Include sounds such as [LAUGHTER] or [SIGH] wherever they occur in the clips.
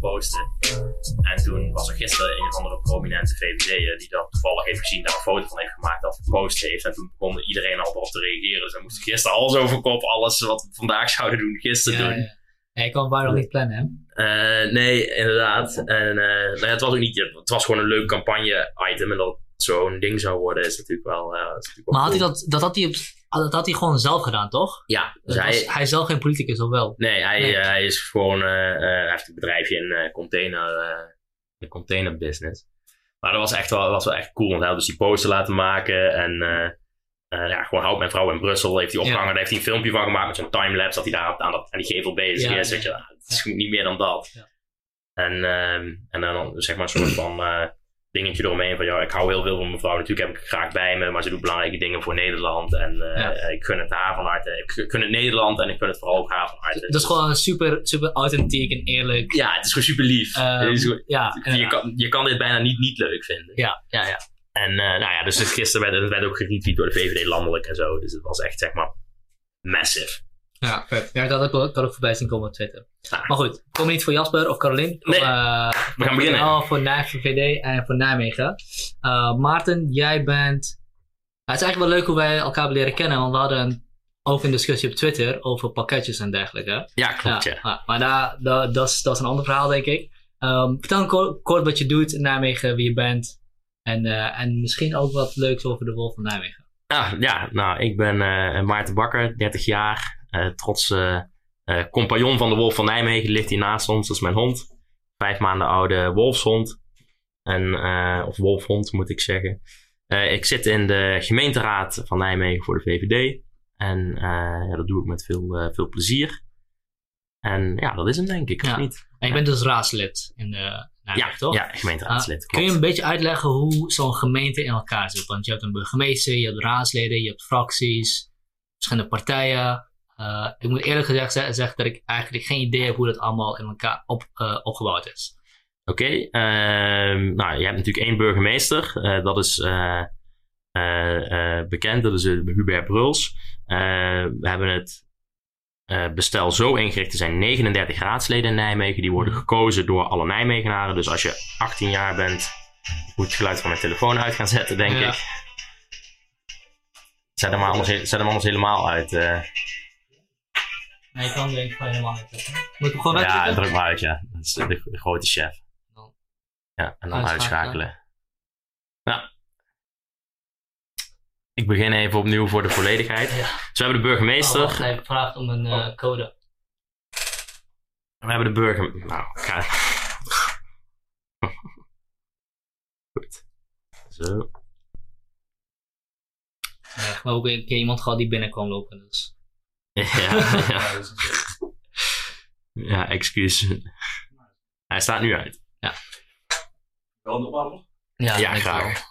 Posten. En toen was er gisteren een of andere prominente VVD'er die dat toevallig heeft gezien, daar een foto van heeft gemaakt, dat gepost heeft. En toen begon iedereen al erop te reageren. Dus we moesten gisteren alles over kop, alles wat we vandaag [LAUGHS] zouden doen, gisteren doen. Ja. Ja, je kan waarom niet plannen, hè? Uh, nee, inderdaad. En uh, nou ja, het was ook niet, het was gewoon een leuk campagne-item. En dat zo'n ding zou worden, is natuurlijk wel. Uh, is natuurlijk wel Maar had cool. hij dat, dat had hij, op, dat had hij gewoon zelf gedaan, toch? Ja, dus hij, was- hij is zelf geen politicus, of wel? Nee, hij, Nee. eh, hij is gewoon, eh, eh, hij heeft een bedrijfje in eh, container, eh, de container business. Maar dat was echt wel, was wel echt cool, want hij had dus die poster laten maken en eh, eh, ja, gewoon houd mijn vrouw in Brussel heeft hij opgehangen, daar heeft hij een filmpje van gemaakt met zo'n timelapse dat hij daar aan, dat, aan die gevel bezig Ja, is, ja. weet je, het is niet meer dan dat. Ja. En, ehm, en dan zeg maar een soort van eh, dingetje eromheen van, ja, ik hou heel veel van mijn vrouw, natuurlijk heb ik graag bij me, maar ze doet belangrijke dingen voor Nederland en eh, Ja. ik gun het haar van harte, ik gun het Nederland en ik gun het vooral ook haar van harte. Dat is gewoon super, super authentiek en eerlijk. Ja, het is gewoon super lief. Ehm, is gewoon- ja, je, kan, je kan dit bijna niet niet leuk vinden. ja, ja, ja. En eh, nou ja, dus gisteren werd het werd ook geretweet door de VVD landelijk en zo. Dus het was echt zeg maar massive. Ja, vet. Ja, ik had ook, ik ook voorbij zien komen op Twitter. Ja. Maar goed, kom niet voor Jasper of Carolien? Nee, Of, eh, we gaan beginnen. Oh, voor Nijmegen VVD en voor Nijmegen. Eh, Maarten, jij bent... het is eigenlijk wel leuk hoe wij elkaar hebben leren kennen, want we hadden een, ook een discussie op Twitter over pakketjes en dergelijke. Ja, klopt ja. ja, maar daar, daar- dat, is, dat is een ander verhaal, denk ik. Ehm, vertel kort, kort wat je doet in Nijmegen, wie je bent. En, eh, en misschien ook wat leuks over de Wolf van Nijmegen. Ah, ja, nou, ik ben Maarten Bakker, 30 jaar. Eh trots eh, eh, compagnon van de Wolf van Nijmegen. Ligt hier naast ons, dat is mijn hond. Vijf maanden oude wolfshond. En, of wolfhond moet ik zeggen. Ik zit in de gemeenteraad van Nijmegen voor de VVD. En ja, dat doe ik met veel, veel plezier. En ja, dat is hem denk ik, of niet? En je bent dus raadslid in de Nijmegen, Ja, toch? ja, gemeenteraadslid. Ah, kun je een beetje uitleggen hoe zo'n gemeente in elkaar zit? Want je hebt een burgemeester, je hebt raadsleden, je hebt fracties, verschillende partijen. Eh, ik moet eerlijk gezegd ze- zeggen dat ik eigenlijk geen idee heb hoe dat allemaal in elkaar op, eh, opgebouwd is. Oké, ehm, nou, je hebt natuurlijk één burgemeester. eh, dat is bekend, dat is Hubert Bruls. We hebben het bestel zo ingericht. Er zijn 39 raadsleden in Nijmegen. Die worden gekozen door alle Nijmegenaren. Dus als je 18 jaar bent, moet het geluid van mijn telefoon uit gaan zetten, denk Ja. ik. Zet hem, maar anders, zet hem anders helemaal uit. Nee, je kan denk ik gewoon helemaal. Moet ik hem gewoon ja, druk maar uit, ja. Dat is de, de grote chef. Ja, en dan uitschakelen. Nou. Ik begin even opnieuw voor de volledigheid. Ja. Dus we hebben de burgemeester. Oh, wacht, hij vraagt om een eh, Oh. code. we hebben de burger... Nou, ga... [LAUGHS] Goed. Zo. Ja, maar ook een keer iemand gehad die binnen kwam lopen. Dus. Ja, [LAUGHS] ja. ja, excuus. Hij staat nu uit. Ja, Ja, denk ik wel. graag.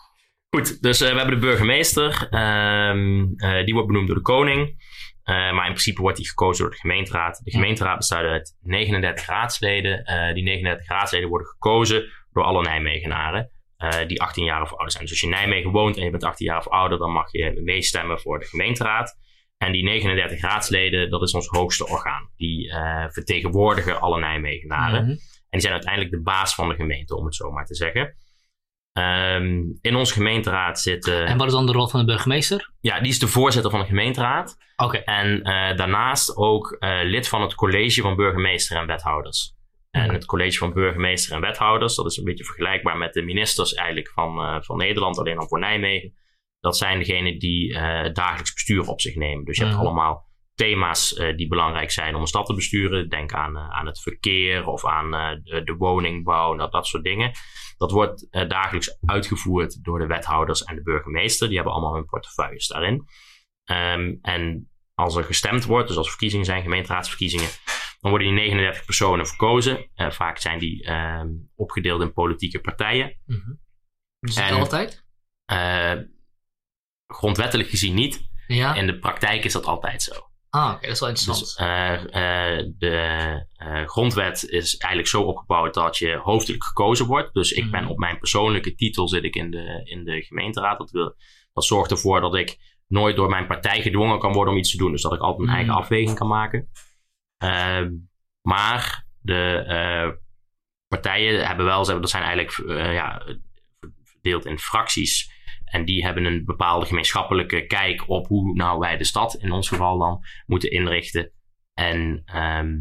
Goed, dus eh, we hebben de burgemeester. Ehm, eh, die wordt benoemd door de koning. Eh, maar in principe wordt die gekozen door de gemeenteraad. De gemeenteraad bestaat uit 39 raadsleden. Eh, die 39 raadsleden worden gekozen door alle Nijmegenaren. eh, die 18 jaar of ouder zijn. Dus als je in Nijmegen woont en je bent 18 jaar of ouder, dan mag je meestemmen voor de gemeenteraad. En die 39 raadsleden, dat is ons hoogste orgaan. Die eh, vertegenwoordigen alle Nijmegenaren. Mhm. En die zijn uiteindelijk de baas van de gemeente, om het zo maar te zeggen. Ehm, in onze gemeenteraad zitten... En wat is dan de rol van de burgemeester? Ja, die is de voorzitter van de gemeenteraad. Oké. En eh, daarnaast ook eh, lid van het college van burgemeester en wethouders. En Mhm. het college van burgemeester en wethouders, dat is een beetje vergelijkbaar met de ministers eigenlijk van, van Nederland, alleen dan voor Nijmegen. Dat zijn degenen die eh, het dagelijks bestuur op zich nemen. Dus je hebt Mhm. allemaal thema's eh, die belangrijk zijn om een stad te besturen. Denk aan, eh, aan het verkeer of aan de, de woningbouw en dat, dat soort dingen. Dat wordt dagelijks uitgevoerd door de wethouders en de burgemeester. Die hebben allemaal hun portefeuilles daarin. Ehm, en als er gestemd wordt, dus als er verkiezingen zijn, gemeenteraadsverkiezingen, dan worden die 39 personen verkozen. Vaak zijn die ehm, opgedeeld in politieke partijen. Mhm. Dus En- altijd? Grondwettelijk gezien niet. Ja. In de praktijk is dat altijd zo. Ah, oké, dat is wel interessant. Dus eh, eh, de eh, grondwet is eigenlijk zo opgebouwd dat je hoofdelijk gekozen wordt. Dus ik ben Mhm. op mijn persoonlijke titel zit ik in de, in de gemeenteraad. Dat, wil, dat zorgt ervoor dat ik nooit door mijn partij gedwongen kan worden om iets te doen. Dus dat ik altijd mijn eigen Mhm. afweging kan maken. Ehm, maar de partijen hebben wel, dat zijn eigenlijk ja, verdeeld in fracties. En die hebben een bepaalde gemeenschappelijke kijk op hoe nou wij de stad, in ons geval dan, moeten inrichten. En ehm,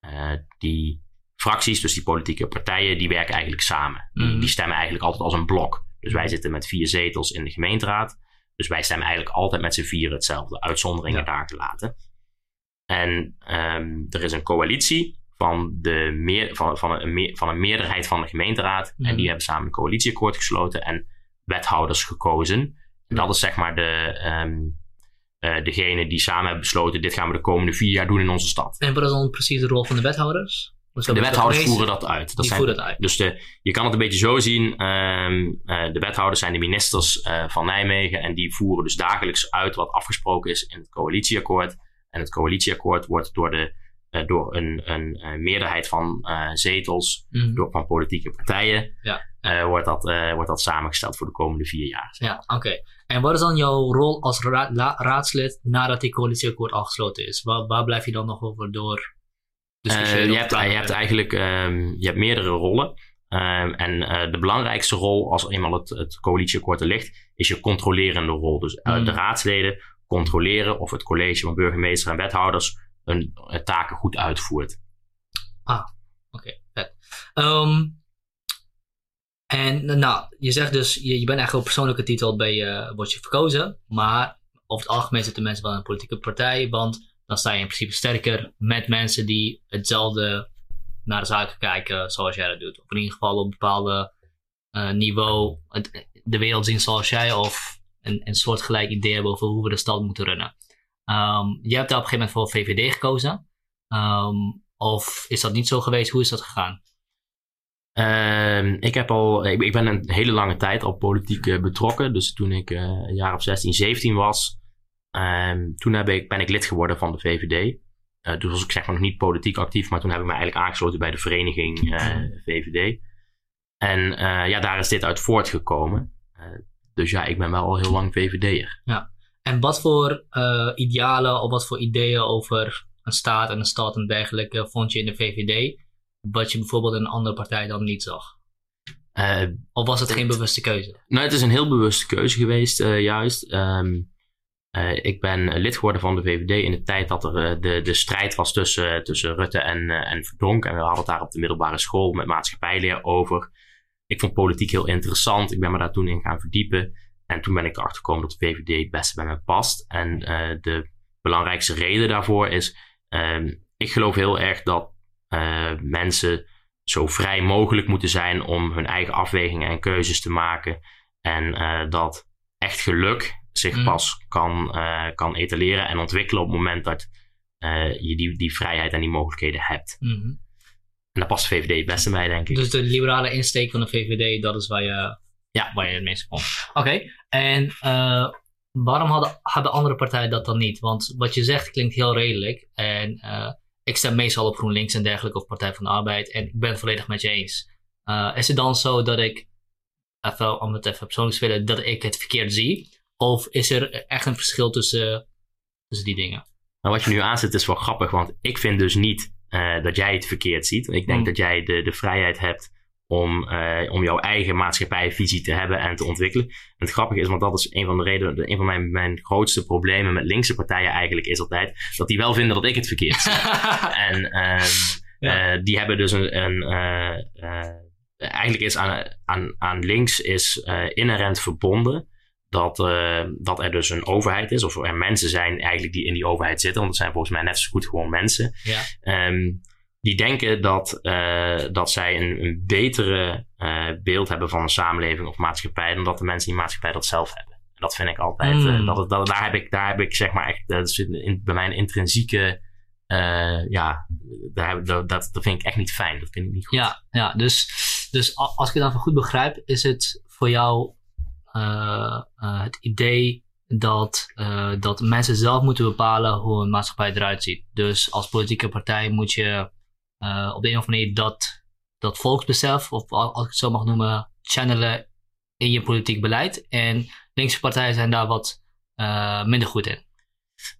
eh, die fracties, dus die politieke partijen, die werken eigenlijk samen. Die, Mhm. die stemmen eigenlijk altijd als een blok. Dus wij zitten met vier zetels in de gemeenteraad. Dus wij stemmen eigenlijk altijd met z'n vieren hetzelfde. Uitzonderingen Ja. daar gelaten. En ehm, er is een coalitie van, de meer, van, van, een, meer- van een meerderheid van de gemeenteraad. Mhm. En die hebben samen een coalitieakkoord gesloten en wethouders gekozen. En dat is zeg maar de, ehm eh, degene die samen hebben besloten: dit gaan we de komende vier jaar doen in onze stad. En wat is dan precies de rol van de wethouders? Dus De wethouders voeren dat uit. Dat die zijn, voeren het uit. Dus de, je kan het een beetje zo zien. ehm, eh, de wethouders zijn de ministers eh, van Nijmegen. En die voeren dus dagelijks uit wat afgesproken is in het coalitieakkoord. En het coalitieakkoord wordt door, de, door een, een, meerderheid van zetels, Mhm. door, van politieke partijen, Ja. Eh, wordt, dat, eh, wordt dat samengesteld voor de komende vier jaar. Ja, oké. En wat is dan jouw rol als ra- raadslid nadat die coalitieakkoord afgesloten is? Waar, waar blijf je dan nog over door? Eh, je, hebt, je hebt eigenlijk ehm, je hebt meerdere rollen. Ehm, en de belangrijkste rol, als eenmaal het, het coalitieakkoord er ligt, is je controlerende rol. Dus eh, Mm. de raadsleden controleren of het college van burgemeester en wethouders hun taken goed uitvoert. Oké, vet. Ehm, en nou, je zegt dus, je, je bent eigenlijk op persoonlijke titel bij je, word je verkozen. Maar over het algemeen zitten mensen wel in een politieke partij. Want dan sta je in principe sterker met mensen die hetzelfde naar de zaken kijken zoals jij dat doet. Of in ieder geval op een bepaalde eh, niveau het- de wereld zien zoals jij. Of een, een soortgelijk idee hebben over hoe we de stad moeten runnen. Ehm jij hebt daar op een gegeven moment voor VVD gekozen. Ehm, of is dat niet zo geweest? Hoe is dat gegaan? Ehm, ik, heb al, ik, ben een hele lange tijd al politiek eh, betrokken. Dus toen ik eh, een jaar of 16, 17 was, ehm, toen heb ik, ben ik lid geworden van de VVD. Eh, toen was ik zeg maar nog niet politiek actief, maar toen heb ik me eigenlijk aangesloten bij de vereniging VVD. En ja, daar is dit uit voortgekomen. Dus ja, ik ben wel al heel lang VVD'er. En wat voor idealen of wat voor ideeën over een staat en een stad en dergelijke vond je in de VVD? Wat je bijvoorbeeld in een andere partij dan niet zag? Eh, Of was het geen bewuste keuze? Nou, het is een heel bewuste keuze geweest, eh, juist. Ehm, eh, ik ben lid geworden van de VVD in de tijd dat er de, de strijd was tussen, tussen Rutte en, en Verdonk. En we hadden het daar op de middelbare school met maatschappijleer over. Ik vond politiek heel interessant. Ik ben me daar toen in gaan verdiepen. En toen ben ik erachter gekomen dat de VVD het beste bij me past. En de belangrijkste reden daarvoor is... ehm, ik geloof heel erg dat mensen zo vrij mogelijk moeten zijn om hun eigen afwegingen en keuzes te maken. En eh, dat echt geluk zich Mm. pas kan, eh, kan etaleren en ontwikkelen op het moment dat eh, je die, die vrijheid en die mogelijkheden hebt. Mhm. En daar past de VVD het beste bij, denk ik. Dus de liberale insteek van de VVD, dat is waar je, Ja. waar je het meest vond. Oké, en eh, waarom hadden, hadden andere partijen dat dan niet? Want wat je zegt klinkt heel redelijk. En eh, ik stem meestal op GroenLinks en dergelijke of Partij van de Arbeid. En ik ben het volledig met je eens. Eh, is het dan zo dat ik, even, om het even persoonlijk te spelen, dat ik het verkeerd zie? Of is er echt een verschil tussen, tussen die dingen? Wat je nu aanzet is wel grappig, want ik vind dus niet eh, dat jij het verkeerd ziet. Ik denk Hmm. dat jij de, de vrijheid hebt om, uh, om jouw eigen maatschappijvisie te hebben en te ontwikkelen. En het grappige is, want dat is een van de redenen, een van mijn, mijn grootste problemen met linkse partijen eigenlijk is altijd dat die wel vinden dat ik het verkeerd zie. [LAUGHS] en uh, die hebben dus een, een eigenlijk is aan, aan, aan links is inherent verbonden dat, dat er dus een overheid is, of er mensen zijn eigenlijk die in die overheid zitten, want dat zijn volgens mij net zo goed gewoon mensen. Ja. Um, die denken dat, uh, dat zij een, een betere uh, beeld hebben van een samenleving of maatschappij dan dat de mensen in die maatschappij dat zelf hebben. En dat vind ik altijd, mm. uh, dat, dat, daar, heb ik, daar heb ik zeg maar echt, dat is in, bij mijn intrinsieke, ja, daar, dat, dat, dat vind ik echt niet fijn. Dat vind ik niet goed. Ja, ja dus, dus als ik het dan goed begrijp, is het voor jou het idee dat, dat mensen zelf moeten bepalen hoe een maatschappij eruit ziet. Dus als politieke partij moet je uh, op de een of andere manier dat, dat volksbesef, of als ik het zo mag noemen, channelen in je politiek beleid. En linkse partijen zijn daar wat uh, minder goed in.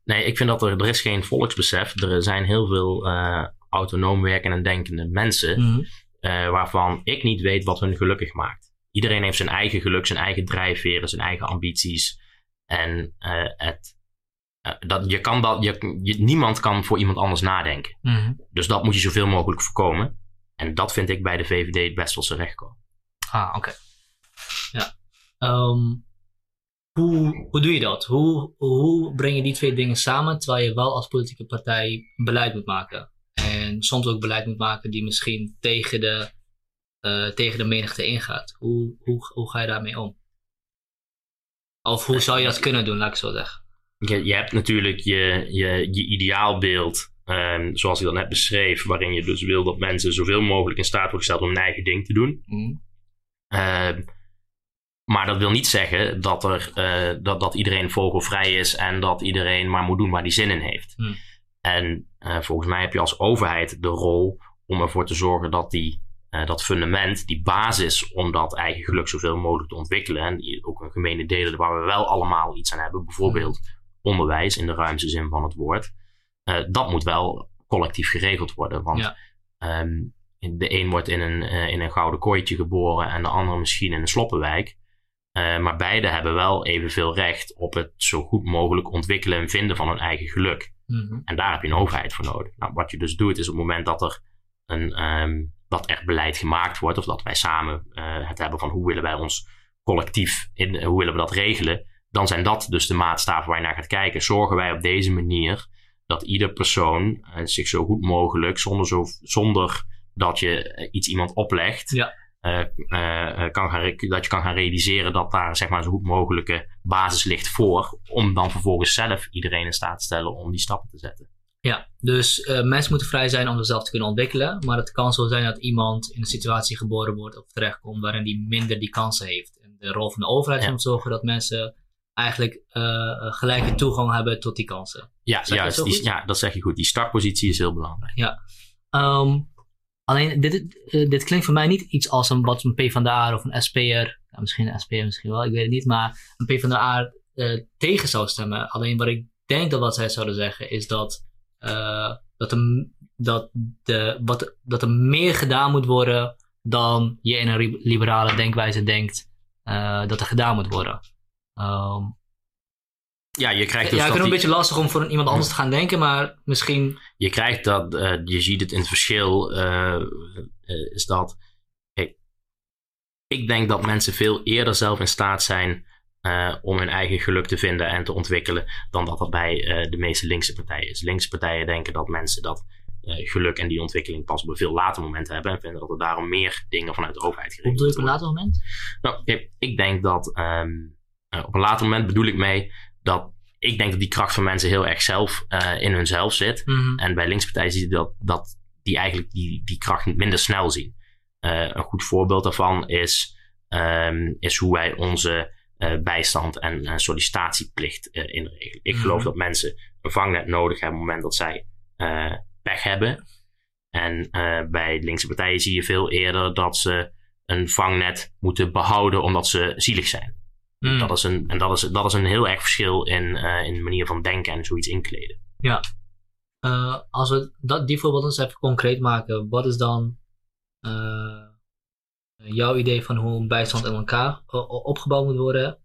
Nee, ik vind dat er, er is geen volksbesef. Er zijn heel veel uh, autonoom werkende en denkende mensen mm -hmm. waarvan ik niet weet wat hun gelukkig maakt. Iedereen heeft zijn eigen geluk, zijn eigen drijfveren, zijn eigen ambities. En het, dat, je kan dat, je, je, niemand kan voor iemand anders nadenken. Mm -hmm. Dus dat moet je zoveel mogelijk voorkomen. En dat vind ik bij de VVD het best wel terecht komen. Ah, oké. Okay. Ja. Um, hoe, hoe doe je dat? Hoe, hoe breng je die twee dingen samen terwijl je wel als politieke partij beleid moet maken? En soms ook beleid moet maken die misschien tegen de, uh, tegen de menigte ingaat. Hoe, hoe, hoe ga je daarmee om? Of hoe zou je dat kunnen doen, laat ik zo zeggen? Je, je hebt natuurlijk je, je, je ideaalbeeld, um, zoals ik dat net beschreef, waarin je dus wil dat mensen zoveel mogelijk in staat worden gesteld om hun eigen ding te doen. Mm. Uh, maar dat wil niet zeggen dat, er, uh, dat, dat iedereen vogelvrij is en dat iedereen maar moet doen waar hij zin in heeft. Mm. En uh, volgens mij heb je als overheid de rol om ervoor te zorgen dat die, uh, dat fundament, die basis om dat eigen geluk zoveel mogelijk te ontwikkelen. En ook een gemene delen waar we wel allemaal iets aan hebben. Bijvoorbeeld mm onderwijs in de ruimste zin van het woord. Uh, dat moet wel collectief geregeld worden. Want ja. um, de een wordt in een, uh, in een gouden kooitje geboren en de ander misschien in een sloppenwijk. Uh, maar beide hebben wel evenveel recht op het zo goed mogelijk ontwikkelen en vinden van hun eigen geluk. Mm -hmm. En daar heb je een overheid voor nodig. Nou, wat je dus doet is op het moment dat er een, um, dat er beleid gemaakt wordt, of dat wij samen het hebben van hoe willen wij ons collectief, in, hoe willen we dat regelen, dan zijn dat dus de maatstaven waar je naar gaat kijken. Zorgen wij op deze manier dat ieder persoon uh, zich zo goed mogelijk, zonder, zo, zonder dat je uh, iets iemand oplegt, ja. uh, kan gaan, dat je kan gaan realiseren dat daar zeg maar, zo goed mogelijke basis ligt voor, om dan vervolgens zelf iedereen in staat te stellen om die stappen te zetten. Ja, dus mensen moeten vrij zijn om zichzelf te kunnen ontwikkelen, maar het kan zo zijn dat iemand in een situatie geboren wordt of terechtkomt waarin die minder die kansen heeft. En de rol van de overheid is ja. om te zorgen dat mensen eigenlijk uh, gelijke toegang hebben tot die kansen. Ja, juist, die, ja, dat zeg je goed. Die startpositie is heel belangrijk. Ja. Um, alleen, dit, uh, dit klinkt voor mij niet iets als een, wat een PvdA of een nou, misschien een SPR misschien wel, ik weet het niet, maar een PvdA uh, tegen zou stemmen. Alleen wat ik denk dat wat zij zouden zeggen is dat, dat, er, dat, de, wat, dat er meer gedaan moet worden dan je in een liberale denkwijze denkt dat er gedaan moet worden. Um, ja, je krijgt dus ja, ik vind het een beetje lastig om voor iemand anders te gaan denken, maar misschien... Je krijgt dat, uh, je ziet het in het verschil, uh, is dat... Ik, ik denk dat mensen veel eerder zelf in staat zijn om hun eigen geluk te vinden en te ontwikkelen, dan dat dat bij de meeste linkse partijen is. Linkse partijen denken dat mensen dat geluk en die ontwikkeling pas op een veel later moment hebben en vinden dat er daarom meer dingen vanuit de overheid geregeld worden. Op een later moment? Nou, ik, ik denk dat... Um, uh, op een later moment bedoel ik mee dat ik denk dat die kracht van mensen heel erg zelf uh, in hunzelf zit. Mm -hmm. En bij linkspartijen zie je dat, dat die eigenlijk die, die kracht minder snel zien. Uh, een goed voorbeeld daarvan is, um, is hoe wij onze bijstand en sollicitatieplicht inregelen. Ik mm -hmm. geloof dat mensen een vangnet nodig hebben op het moment dat zij pech hebben. En bij linkse partijen zie je veel eerder dat ze een vangnet moeten behouden omdat ze zielig zijn. Mm. Dat is een, en dat is, dat is een heel erg verschil in, uh, in de manier van denken en zoiets inkleden. Ja. Uh, als we dat, die voorbeeld eens even concreet maken, wat is dan. Uh, jouw idee van hoe een bijstand in elkaar opgebouwd moet worden.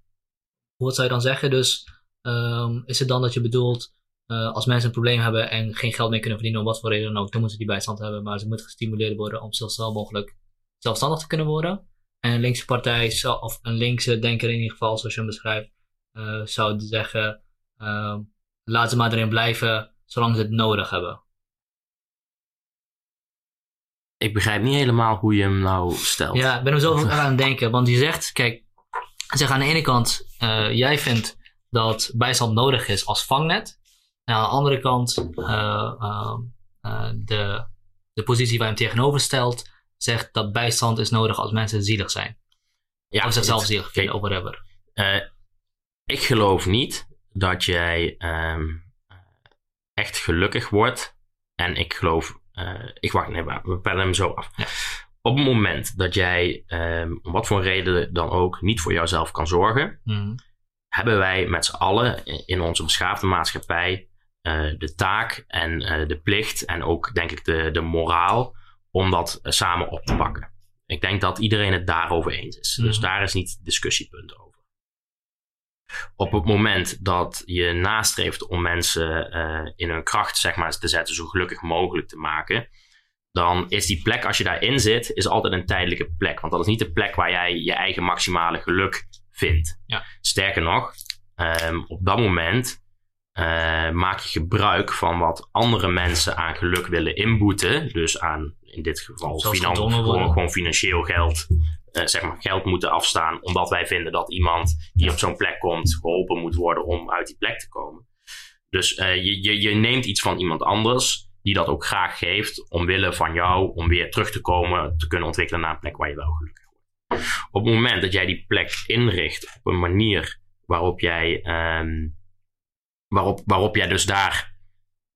Wat zou je dan zeggen? Dus ehm, is het dan dat je bedoelt, als mensen een probleem hebben en geen geld meer kunnen verdienen, om wat voor reden dan ook, dan moeten ze die bijstand hebben. Maar ze moeten gestimuleerd worden om zo snel mogelijk zelfstandig te kunnen worden. En een linkse partij, of een linkse denker in ieder geval, zoals je hem beschrijft, uh, zou zeggen: uh, laat ze maar erin blijven zolang ze het nodig hebben. Ik begrijp niet helemaal hoe je hem nou stelt. Ja, ik ben er zo [LAUGHS] aan het denken. Want je zegt, kijk, zeg aan de ene kant, uh, jij vindt dat bijstand nodig is als vangnet. En aan de andere kant, uh, de, de positie waar je hem tegenover stelt, zegt dat bijstand is nodig als mensen zielig zijn. Ja, of zichzelf zielig vinden, of whatever. ik geloof niet dat jij um, echt gelukkig wordt. En ik geloof uh, ik wacht, nee, we pellen hem zo af. Op het moment dat jij, um, om wat voor reden dan ook, niet voor jouzelf kan zorgen, mm. hebben wij met z'n allen in onze beschaafde maatschappij uh, de taak en de plicht en ook denk ik de, de moraal om dat samen op te pakken. Ik denk dat iedereen het daarover eens is. Dus mm. daar is niet discussiepunt over. Op het moment dat je nastreeft om mensen uh, in hun kracht zeg maar, te zetten, zo gelukkig mogelijk te maken, dan is die plek, als je daarin zit, is altijd een tijdelijke plek. Want dat is niet de plek waar jij je eigen maximale geluk vindt. Ja. Sterker nog, um, op dat moment uh, maak je gebruik van wat andere mensen aan geluk willen inboeten. Dus aan, in dit geval, finan gewoon, gewoon financieel geld uh, zeg maar geld moeten afstaan. Omdat wij vinden dat iemand die op zo'n plek komt geholpen moet worden om uit die plek te komen. Dus uh, je, je, je neemt iets van iemand anders die dat ook graag geeft omwille van jou om weer terug te komen, te kunnen ontwikkelen naar een plek waar je wel gelukkig wordt. Op het moment dat jij die plek inricht op een manier waarop jij, um, waarop, waarop jij dus daar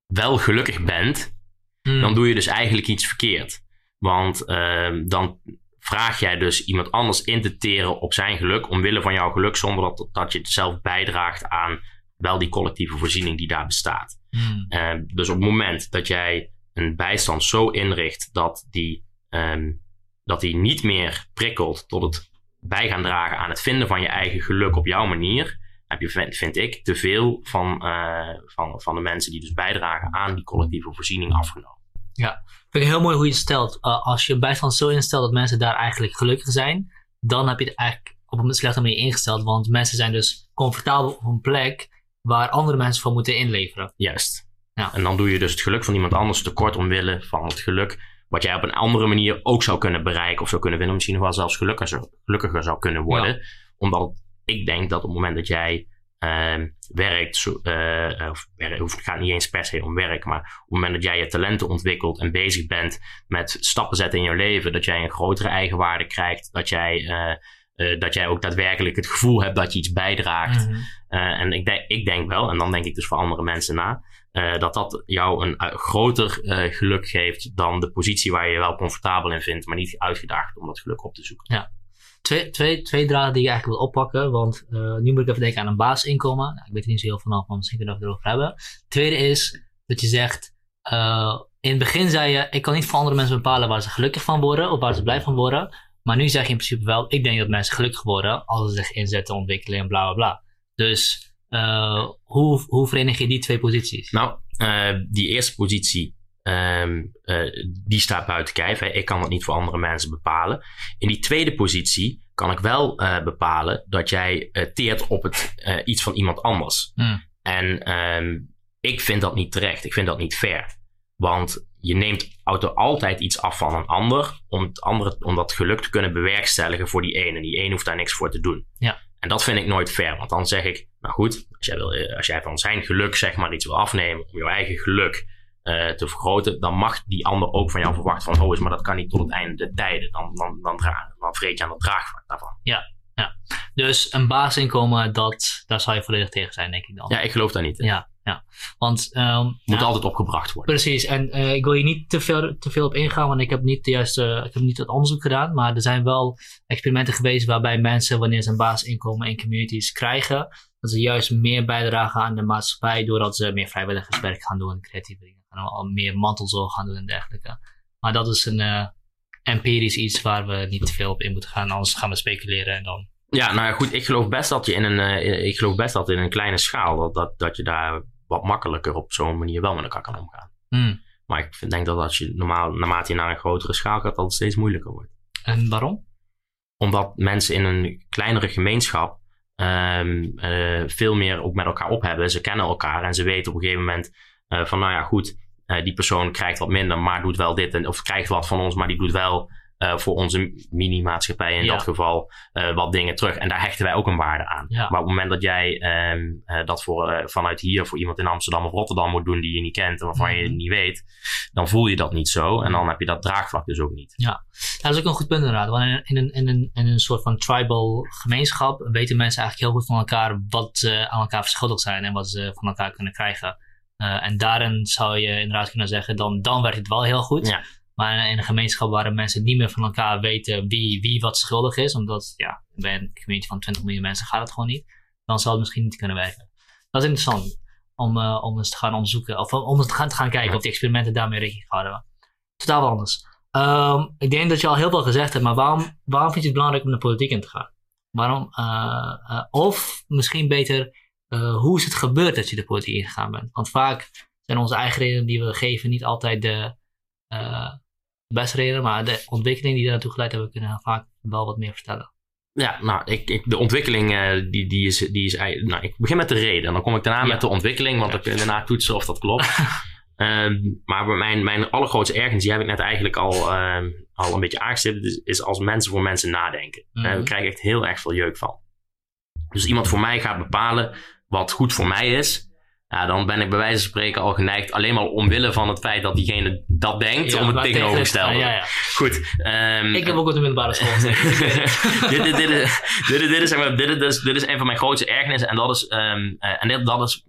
wel gelukkig bent, hmm. dan doe je dus eigenlijk iets verkeerd. Want uh, dan vraag jij dus iemand anders in te teren op zijn geluk, omwille van jouw geluk, zonder dat, dat je zelf bijdraagt aan wel die collectieve voorziening die daar bestaat. Hmm. Uh, dus op het moment dat jij een bijstand zo inricht dat die, um, dat die niet meer prikkelt tot het bij gaan dragen aan het vinden van je eigen geluk op jouw manier, heb je, vind ik, te veel van, uh, van, van de mensen die dus bijdragen aan die collectieve voorziening afgenomen. Ja, vind ik heel mooi hoe je stelt. Uh, als je bijstand zo instelt dat mensen daar eigenlijk gelukkig zijn, dan heb je het eigenlijk op een slechte manier ingesteld. Want mensen zijn dus comfortabel op een plek waar andere mensen van moeten inleveren. Juist. Ja. En dan doe je dus het geluk van iemand anders tekort omwille van het geluk wat jij op een andere manier ook zou kunnen bereiken of zou kunnen winnen. Misschien nog wel zelfs gelukkiger, gelukkiger zou kunnen worden. Ja. Omdat ik denk dat op het moment dat jij uh, werkt, uh, of het gaat niet eens per se om werk, maar op het moment dat jij je talenten ontwikkelt en bezig bent met stappen zetten in je leven, dat jij een grotere eigenwaarde krijgt, dat jij, uh, dat jij ook daadwerkelijk het gevoel hebt dat je iets bijdraagt. Mm -hmm. en ik denk, ik denk wel, en dan denk ik dus voor andere mensen na, dat dat jou een groter geluk geeft dan de positie waar je je wel comfortabel in vindt, maar niet uitgedaagd om dat geluk op te zoeken. Ja twee, twee, twee draden die je eigenlijk wil oppakken. Want uh, nu moet ik even denken aan een basisinkomen. Nou, ik weet er niet zo heel vanaf, maar misschien kunnen we het erover hebben. Tweede is dat je zegt, uh, in het begin zei je, ik kan niet voor andere mensen bepalen waar ze gelukkig van worden of waar ze blij van worden. Maar nu zeg je in principe wel, ik denk dat mensen gelukkig worden als ze zich inzetten, ontwikkelen en bla bla bla. Dus uh, hoe, hoe verenig je die twee posities? Nou, die eerste positie Um, uh, die staat buiten kijf. Ik kan dat niet voor andere mensen bepalen. In die tweede positie kan ik wel uh, bepalen dat jij uh, teert op het, iets van iemand anders. Hmm. En um, ik vind dat niet terecht. Ik vind dat niet fair. Want je neemt auto altijd iets af van een ander om, het andere, om dat geluk te kunnen bewerkstelligen voor die ene. Die ene hoeft daar niks voor te doen. Ja. En dat vind ik nooit fair. Want dan zeg ik, nou goed, als jij, wil, als jij van zijn geluk zeg maar iets wil afnemen om jouw eigen geluk uh, te vergroten, dan mag die ander ook van jou verwachten van, oh, is, maar dat kan niet tot het einde der tijden. Dan, dan, dan, dan vreet je aan het draagvlak daarvan. Ja, ja. Dus een basisinkomen, dat, daar zou je volledig tegen zijn, denk ik dan. Ja, ik geloof daar niet in. Ja, ja. Want, um, Moet ja, altijd opgebracht worden. Precies. En uh, ik wil je niet te veel, te veel op ingaan, want ik heb niet de juiste, ik heb niet het onderzoek gedaan. Maar er zijn wel experimenten geweest waarbij mensen, wanneer ze een basisinkomen in communities krijgen, dat ze juist meer bijdragen aan de maatschappij doordat ze meer vrijwilligerswerk gaan doen, creatieve dingen en al meer mantelzorg gaan doen en dergelijke. Maar dat is een, uh, empirisch iets waar we niet te veel op in moeten gaan. Anders gaan we speculeren en dan... Ja, nou ja, goed. Ik geloof best dat je in een, uh, ik geloof best dat in een kleine schaal, dat, dat, dat je daar wat makkelijker op zo'n manier wel met elkaar kan omgaan. Hmm. Maar ik vind, denk dat als je normaal, naarmate je naar een grotere schaal gaat, dat het steeds moeilijker wordt. En waarom? Omdat mensen in een kleinere gemeenschap um, uh, veel meer ook met elkaar op hebben. Ze kennen elkaar en ze weten op een gegeven moment uh, van, nou ja, goed, uh, die persoon krijgt wat minder, maar doet wel dit. En, of krijgt wat van ons, maar die doet wel uh, voor onze mini-maatschappij in ja. dat geval wat dingen terug. En daar hechten wij ook een waarde aan. Ja. Maar op het moment dat jij um, uh, dat voor, vanuit hier voor iemand in Amsterdam of Rotterdam moet doen die je niet kent en waarvan mm -hmm. je het niet weet, dan voel je dat niet zo. En dan heb je dat draagvlak dus ook niet. Ja, dat is ook een goed punt inderdaad. Want in, in, in, in, in een soort van tribal gemeenschap weten mensen eigenlijk heel goed van elkaar wat ze aan elkaar verschuldigd zijn en wat ze van elkaar kunnen krijgen. En daarin zou je inderdaad kunnen zeggen, dan, dan werkt het wel heel goed. Ja. Maar in een gemeenschap waar mensen niet meer van elkaar weten wie, wie wat schuldig is, omdat ja, bij een gemeente van 20 miljoen mensen gaat het gewoon niet, dan zal het misschien niet kunnen werken. Dat is interessant om, uh, om eens te gaan onderzoeken, of om eens te gaan, te gaan kijken of die experimenten daarmee rekening gehouden hebben. Totaal anders. Um, ik denk dat je al heel veel gezegd hebt, maar waarom, waarom vind je het belangrijk om de politiek in te gaan? Waarom? Uh, uh, of misschien beter, hoe is het gebeurd dat je de politiek ingegaan bent? Want vaak zijn onze eigen redenen die we geven niet altijd de, uh, beste reden, maar de ontwikkeling die daar naartoe geleid hebben, kunnen vaak wel wat meer vertellen. Ja, nou, ik, ik, de ontwikkeling, uh, die, die is, die is nou, ik begin met de reden. En dan kom ik daarna ja. met de ontwikkeling, want ja. dan kun je daarna toetsen of dat klopt. um, [LAUGHS] maar mijn, mijn allergrootste ergernis, die heb ik net eigenlijk al, um, al een beetje aangestipt, is, is, als mensen voor mensen nadenken. Mm -hmm. uh, we krijgen echt heel erg veel jeuk van. Dus iemand voor mij gaat bepalen wat goed voor mij is. Ja, dan ben ik bij wijze van spreken al geneigd, alleen maar omwille van het feit dat diegene dat denkt, ja, om het tegenovergestelde. Ja, ja, Goed. Um, ik heb ook op de middelbare school. [LAUGHS] dit, dit, dit, is, dit, dit, is, zeg maar, dit, is, dit is een van mijn grootste ergernissen. En dat is, um, uh, en dit, dat is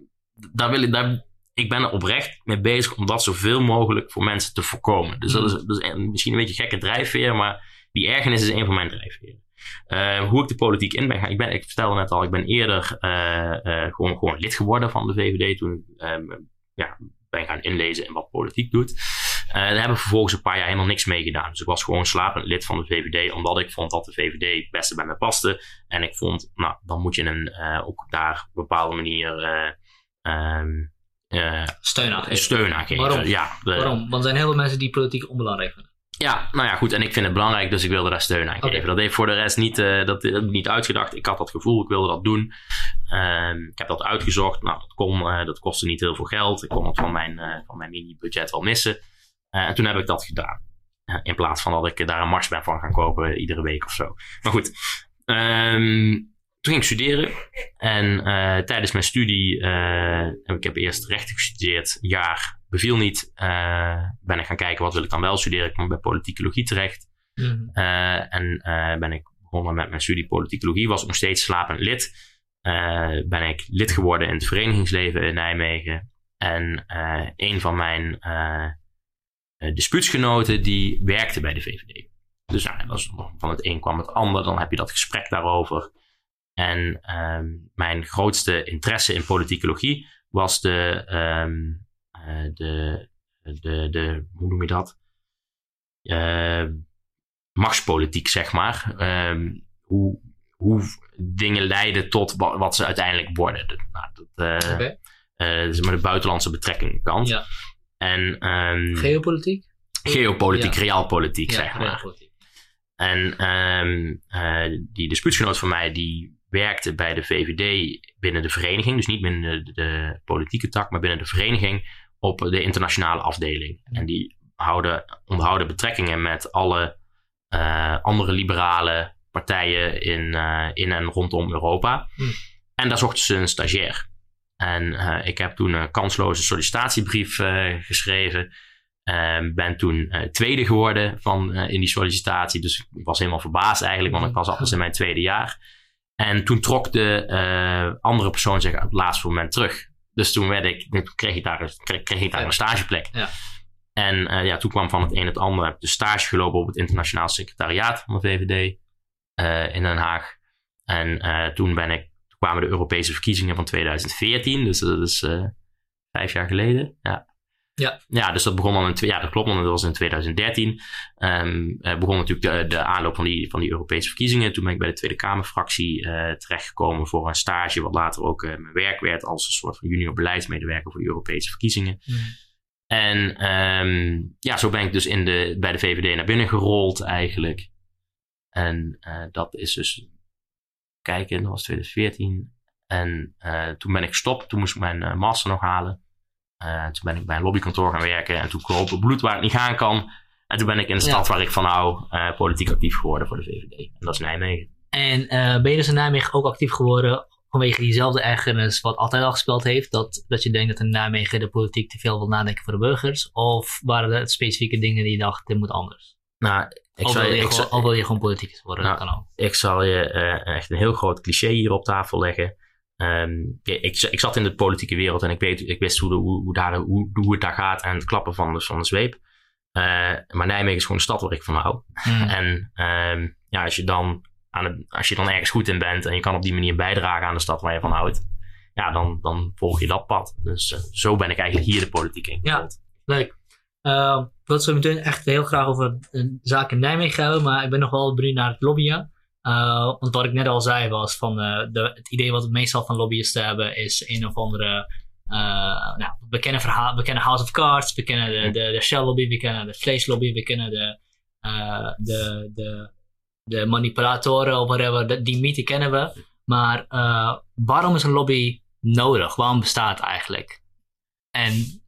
daar wil ik, daar, ik ben er oprecht mee bezig om dat zoveel mogelijk voor mensen te voorkomen. Dus dat is, dat is misschien een beetje een gekke drijfveer, maar die ergernis is een van mijn drijfveren. Uh, hoe ik de politiek in ben gaan. Ik, ben, ik vertelde net al, ik ben eerder uh, uh, gewoon, gewoon lid geworden van de VVD. Toen ik ja, ben gaan inlezen in wat politiek doet. daar heb ik vervolgens een paar jaar helemaal niks mee gedaan. Dus ik was gewoon slapend lid van de VVD. Omdat ik vond dat de VVD het beste bij mij paste. En ik vond, nou, dan moet je een, ook daar op een bepaalde manier... Um, steun aan geven. Steun aan geven. Waarom? Ja, de, Waarom? Want er zijn heel veel mensen die politiek onbelangrijk vinden. Ja, nou ja, goed. En ik vind het belangrijk, dus ik wilde daar steun aan geven. Okay. Dat heeft voor de rest niet, uh, dat, dat, niet uitgedacht. Ik had dat gevoel, ik wilde dat doen. Um, ik heb dat uitgezocht. Nou, dat kon, uh, dat kostte niet heel veel geld. Ik kon het van mijn, van mijn mini-budget wel missen. en toen heb ik dat gedaan. in plaats van dat ik daar een mars ben van gaan kopen iedere week of zo. Maar goed. Um, toen ging ik studeren. En tijdens mijn studie, ik heb eerst recht gestudeerd, een jaar beviel niet. Uh, ben ik gaan kijken wat wil ik dan wel studeren. Ik kwam bij politicologie terecht. Mm. Uh, en ben ik begonnen met mijn studie politicologie. Was nog steeds slapend lid. ben ik lid geworden in het verenigingsleven in Nijmegen. En een van mijn dispuutsgenoten die werkte bij de VVD. Dus nou, was, van het een kwam het ander. Dan heb je dat gesprek daarover. En mijn grootste interesse in politicologie was de... Um, uh, de, de, de, hoe noem je dat? Uh, machtspolitiek, zeg maar. Uh, hoe, hoe dingen leiden tot wat, wat ze uiteindelijk worden. De, nou, dat, okay. uh, maar de buitenlandse betrekking kant. Ja. En, geopolitiek? Geopolitiek, ja. realpolitiek, ja, zeg maar. Realpolitiek. En um, die dispuutsgenoot van mij, die werkte bij de VVD binnen de vereniging. Dus niet binnen de, de politieke tak, maar binnen de vereniging op de internationale afdeling. En die houden, onderhouden betrekkingen met alle uh, andere liberale partijen in, uh, in en rondom Europa. Hm. En daar zochten ze een stagiair. En uh, ik heb toen een kansloze sollicitatiebrief geschreven. ben toen tweede geworden van, in die sollicitatie. Dus ik was helemaal verbaasd eigenlijk, want ik was al in mijn tweede jaar. En toen trok de andere persoon zich op het laatste moment terug. Dus toen werd ik, toen kreeg ik daar, kreeg, kreeg ik daar Ja. een stageplek. Ja. En eh, ja, toen kwam van het een het ander. Heb ik de stage gelopen op het internationaal secretariaat van de VVD eh, in Den Haag. En eh, toen ben ik, kwamen de Europese verkiezingen van 2014. Dus dat is eh, vijf jaar geleden. Ja. Ja. Ja, dus dat begon dan in, ja, dat klopt, want dat was in 2013. Um, begon natuurlijk de, de aanloop van die, van die Europese verkiezingen. Toen ben ik bij de Tweede Kamerfractie uh, terechtgekomen voor een stage, wat later ook uh, mijn werk werd als een soort van junior beleidsmedewerker voor de Europese verkiezingen. Mm. En um, ja, zo ben ik dus in de, bij de VVD naar binnen gerold eigenlijk. En uh, dat is dus, kijken, dat was 2014. En toen ben ik gestopt. Toen moest ik mijn master nog halen. Uh, toen ben ik bij een lobbykantoor gaan werken. En toen kroop het bloed waar het niet gaan kan. En toen ben ik in de stad waar ik van hou politiek actief geworden voor de VVD. En dat is Nijmegen. En ben je dus in Nijmegen ook actief geworden vanwege diezelfde ergernis wat altijd al gespeeld heeft? Dat, dat je denkt dat in Nijmegen de politiek te veel wil nadenken voor de burgers? Of waren er specifieke dingen die je dacht, dit moet anders? Nou, ik al, wil je, ik gewoon, al wil je gewoon politiek worden, nou, dat kan ook. Ik zal je echt een heel groot cliché hier op tafel leggen. Um, ik, ik, zat in de politieke wereld en ik, weet, ik wist hoe, de, hoe, hoe, daar, hoe, hoe het daar gaat en het klappen van de, van de zweep. Uh, maar Nijmegen is gewoon een stad waar ik van hou. Mm. En um, ja, als je, dan aan het, als je dan ergens goed in bent en je kan op die manier bijdragen aan de stad waar je van houdt, ja, dan, dan volg je dat pad. Dus uh, zo ben ik eigenlijk hier de politiek in. Ja, leuk. Uh, het zo meteen echt heel graag over zaken in Nijmegen hebben, maar ik ben nog wel benieuwd naar het lobbyen. Uh, want wat ik net al zei was van uh, de, het idee wat we meestal van lobbyisten hebben is een of andere uh, nou, we kennen, verhaal, we House of Cards, we kennen de, de, Shell lobby, we kennen de vleeslobby, we kennen de, de, de, de manipulatoren of whatever, die mythe kennen we. Maar waarom is een lobby nodig? Waarom bestaat het eigenlijk? En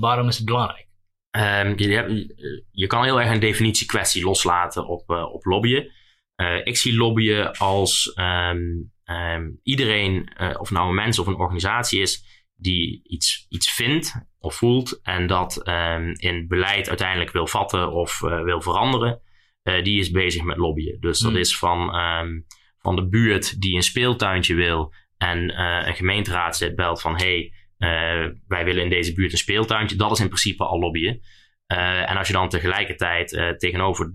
waarom is het belangrijk? Um, je, je, kan heel erg een definitiekwestie loslaten op, op lobbyen. Uh, ik zie lobbyen als um, um, iedereen, uh, of nou een mens of een organisatie is, die iets, iets vindt of voelt en dat um, in beleid uiteindelijk wil vatten of uh, wil veranderen, die is bezig met lobbyen. Dus dat hmm. is van, van de buurt die een speeltuintje wil en een gemeenteraadslid belt van hey, wij willen in deze buurt een speeltuintje. Dat is in principe al lobbyen. en als je dan tegelijkertijd tegenover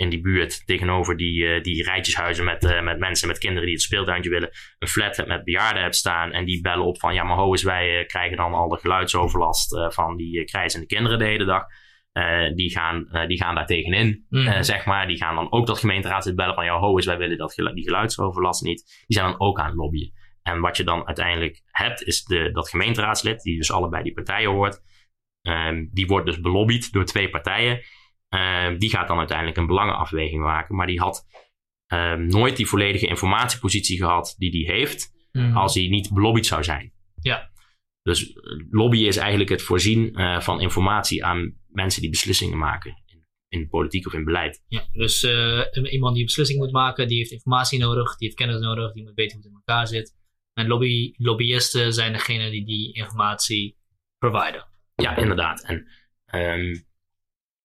in die buurt tegenover die, uh, die rijtjeshuizen met, uh, met mensen met kinderen die het speeltuintje willen, een flat met bejaarden hebt staan en die bellen op van ja, maar ho eens, wij uh, krijgen dan al de geluidsoverlast van die krijzende kinderen de hele dag. die, gaan, die gaan daar tegenin, mm. zeg maar. Die gaan dan ook dat gemeenteraadslid bellen van ja, ho eens, wij willen dat gelu die geluidsoverlast niet. Die zijn dan ook aan het lobbyen. En wat je dan uiteindelijk hebt, is de, dat gemeenteraadslid, die dus allebei die partijen hoort, ehm, die wordt dus belobbyd door twee partijen. Uh, die gaat dan uiteindelijk een belangenafweging maken. Maar die had uh, nooit die volledige informatiepositie gehad die die heeft. Mm. Als hij niet belobbyd zou zijn. Ja. Dus eh, lobbyen is eigenlijk het voorzien uh, van informatie aan mensen die beslissingen maken. In, in politiek of in beleid. Ja, dus uh, iemand die een beslissing moet maken, die heeft informatie nodig, die heeft kennis nodig, die moet weten hoe het in elkaar zit. En lobby, lobbyisten zijn degene die die informatie providen. Ja, inderdaad. En um,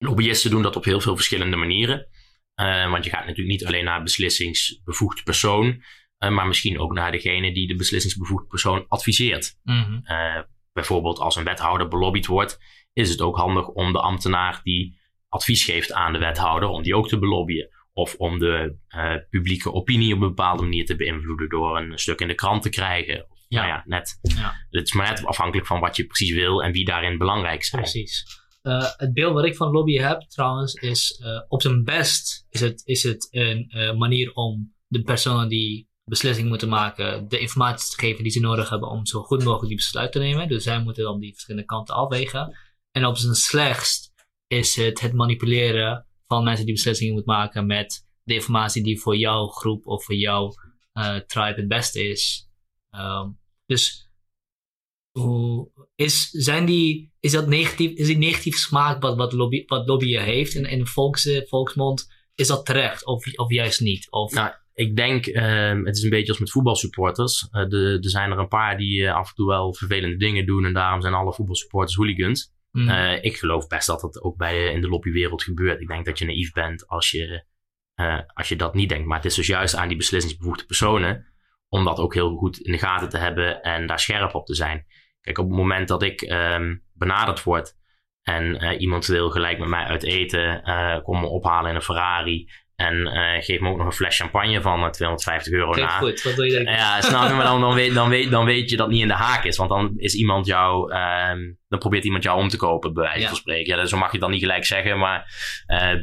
Lobbyisten doen dat op heel veel verschillende manieren. Uh, want je gaat natuurlijk niet alleen naar beslissingsbevoegde persoon, uh, maar misschien ook naar degene die de beslissingsbevoegde persoon adviseert. Mm -hmm. uh, bijvoorbeeld als een wethouder belobbyd wordt, is het ook handig om de ambtenaar die advies geeft aan de wethouder, om die ook te belobbyen. Of om de publieke opinie op een bepaalde manier te beïnvloeden door een stuk in de krant te krijgen. Ja. Nou ja, net. Ja. Het is maar net afhankelijk van wat je precies wil en wie daarin belangrijk zijn. Precies. Uh, het beeld wat ik van lobby heb trouwens is uh, op zijn best is het, is het een uh, manier om de personen die beslissingen moeten maken de informatie te geven die ze nodig hebben om zo goed mogelijk die besluit te nemen. Dus zij moeten dan die verschillende kanten afwegen. En op zijn slechtst is het het manipuleren van mensen die beslissingen moeten maken met de informatie die voor jouw groep of voor jouw tribe het beste is. Um, dus hoe is, zijn die, is dat negatief, is die negatieve smaak wat, wat, lobby, wat lobbyen heeft in, in volks, volksmond, is dat terecht of, of juist niet? Of... Nou, ik denk, uh, het is een beetje als met voetbalsupporters. Uh, er zijn er een paar die uh, af en toe wel vervelende dingen doen en daarom zijn alle voetbalsupporters hooligans. Mm. ik geloof best dat dat ook bij, in de lobbywereld gebeurt. Ik denk dat je naïef bent als je, als je dat niet denkt. Maar het is dus juist aan die beslissingsbevoegde personen om dat ook heel goed in de gaten te hebben en daar scherp op te zijn. Kijk, op het moment dat ik um, benaderd word en uh, iemand wil gelijk met mij uit eten, uh, kom me ophalen in een Ferrari En eh, geef me ook nog een fles champagne van uh, 250 euro Klinkt na. goed, wat wil je denken? Ja, snap je, maar dan, dan, weet, dan, weet, dan weet je dat niet in de haak is. Want dan is iemand jou, ehm, dan probeert iemand jou om te kopen, bij wijze Ja. van spreken. Ja, dus zo mag je dan niet gelijk zeggen, maar eh,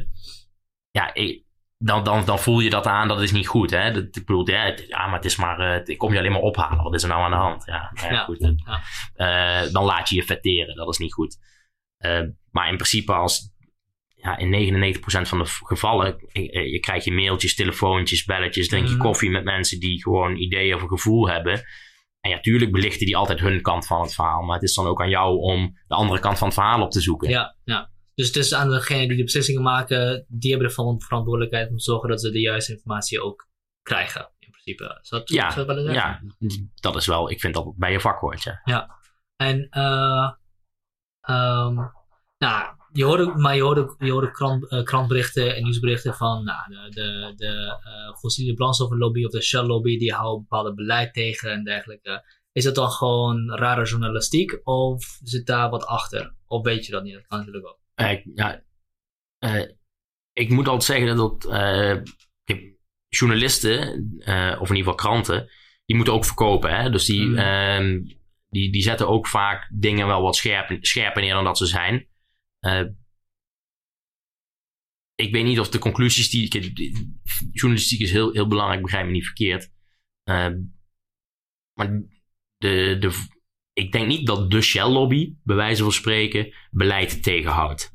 ja, ik- dan, dan, dan voel je dat aan, dat is niet goed. Hè? Dat, ik bedoel, ja, het- ja, maar het is maar, eh, ik kom je alleen maar ophalen. Wat is er nou aan de hand? Ja, nou ja, Ja, goed. ja. eh, dan laat je je vetteren, dat is niet goed. Eh, maar in principe als ja, in 99% van de gevallen, eh, je krijgt je mailtjes, telefoontjes, belletjes, drink je Mhm. koffie met mensen die gewoon ideeën of een gevoel hebben. En ja, tuurlijk belichten die altijd hun kant van het verhaal, maar het is dan ook aan jou om de andere kant van het verhaal op te zoeken. Ja, ja. Dus het is aan degene die de beslissingen maken, die hebben de ver- verantwoordelijkheid om te zorgen dat ze de juiste informatie ook krijgen. In principe. Is dat, Ja, dat wel Ja, dat is wel, ik vind dat bij je vak hoort. Ja. En, ehm, nou, je hoort ook, maar je hoort ook, je krant, eh, krantberichten en nieuwsberichten van nou, de, de, de eh, fossiele brandstoffenlobby of de Shell lobby, die houden bepaald beleid tegen en dergelijke. Is dat dan gewoon rare journalistiek of zit daar wat achter? Of weet je dat niet? Dat kan natuurlijk ook. Eh, ja, eh, ik moet altijd zeggen dat eh, journalisten, of in ieder geval kranten, die moeten ook verkopen. Hè? Dus die, Mm. ehm, die, die zetten ook vaak dingen wel wat scherper, scherper neer dan dat ze zijn. Ik weet niet of de conclusies die. Journalistiek is heel, heel belangrijk, begrijp me niet verkeerd. Eh, maar de, de, ik denk niet dat de Shell-lobby, bij wijze van spreken, beleid tegenhoudt.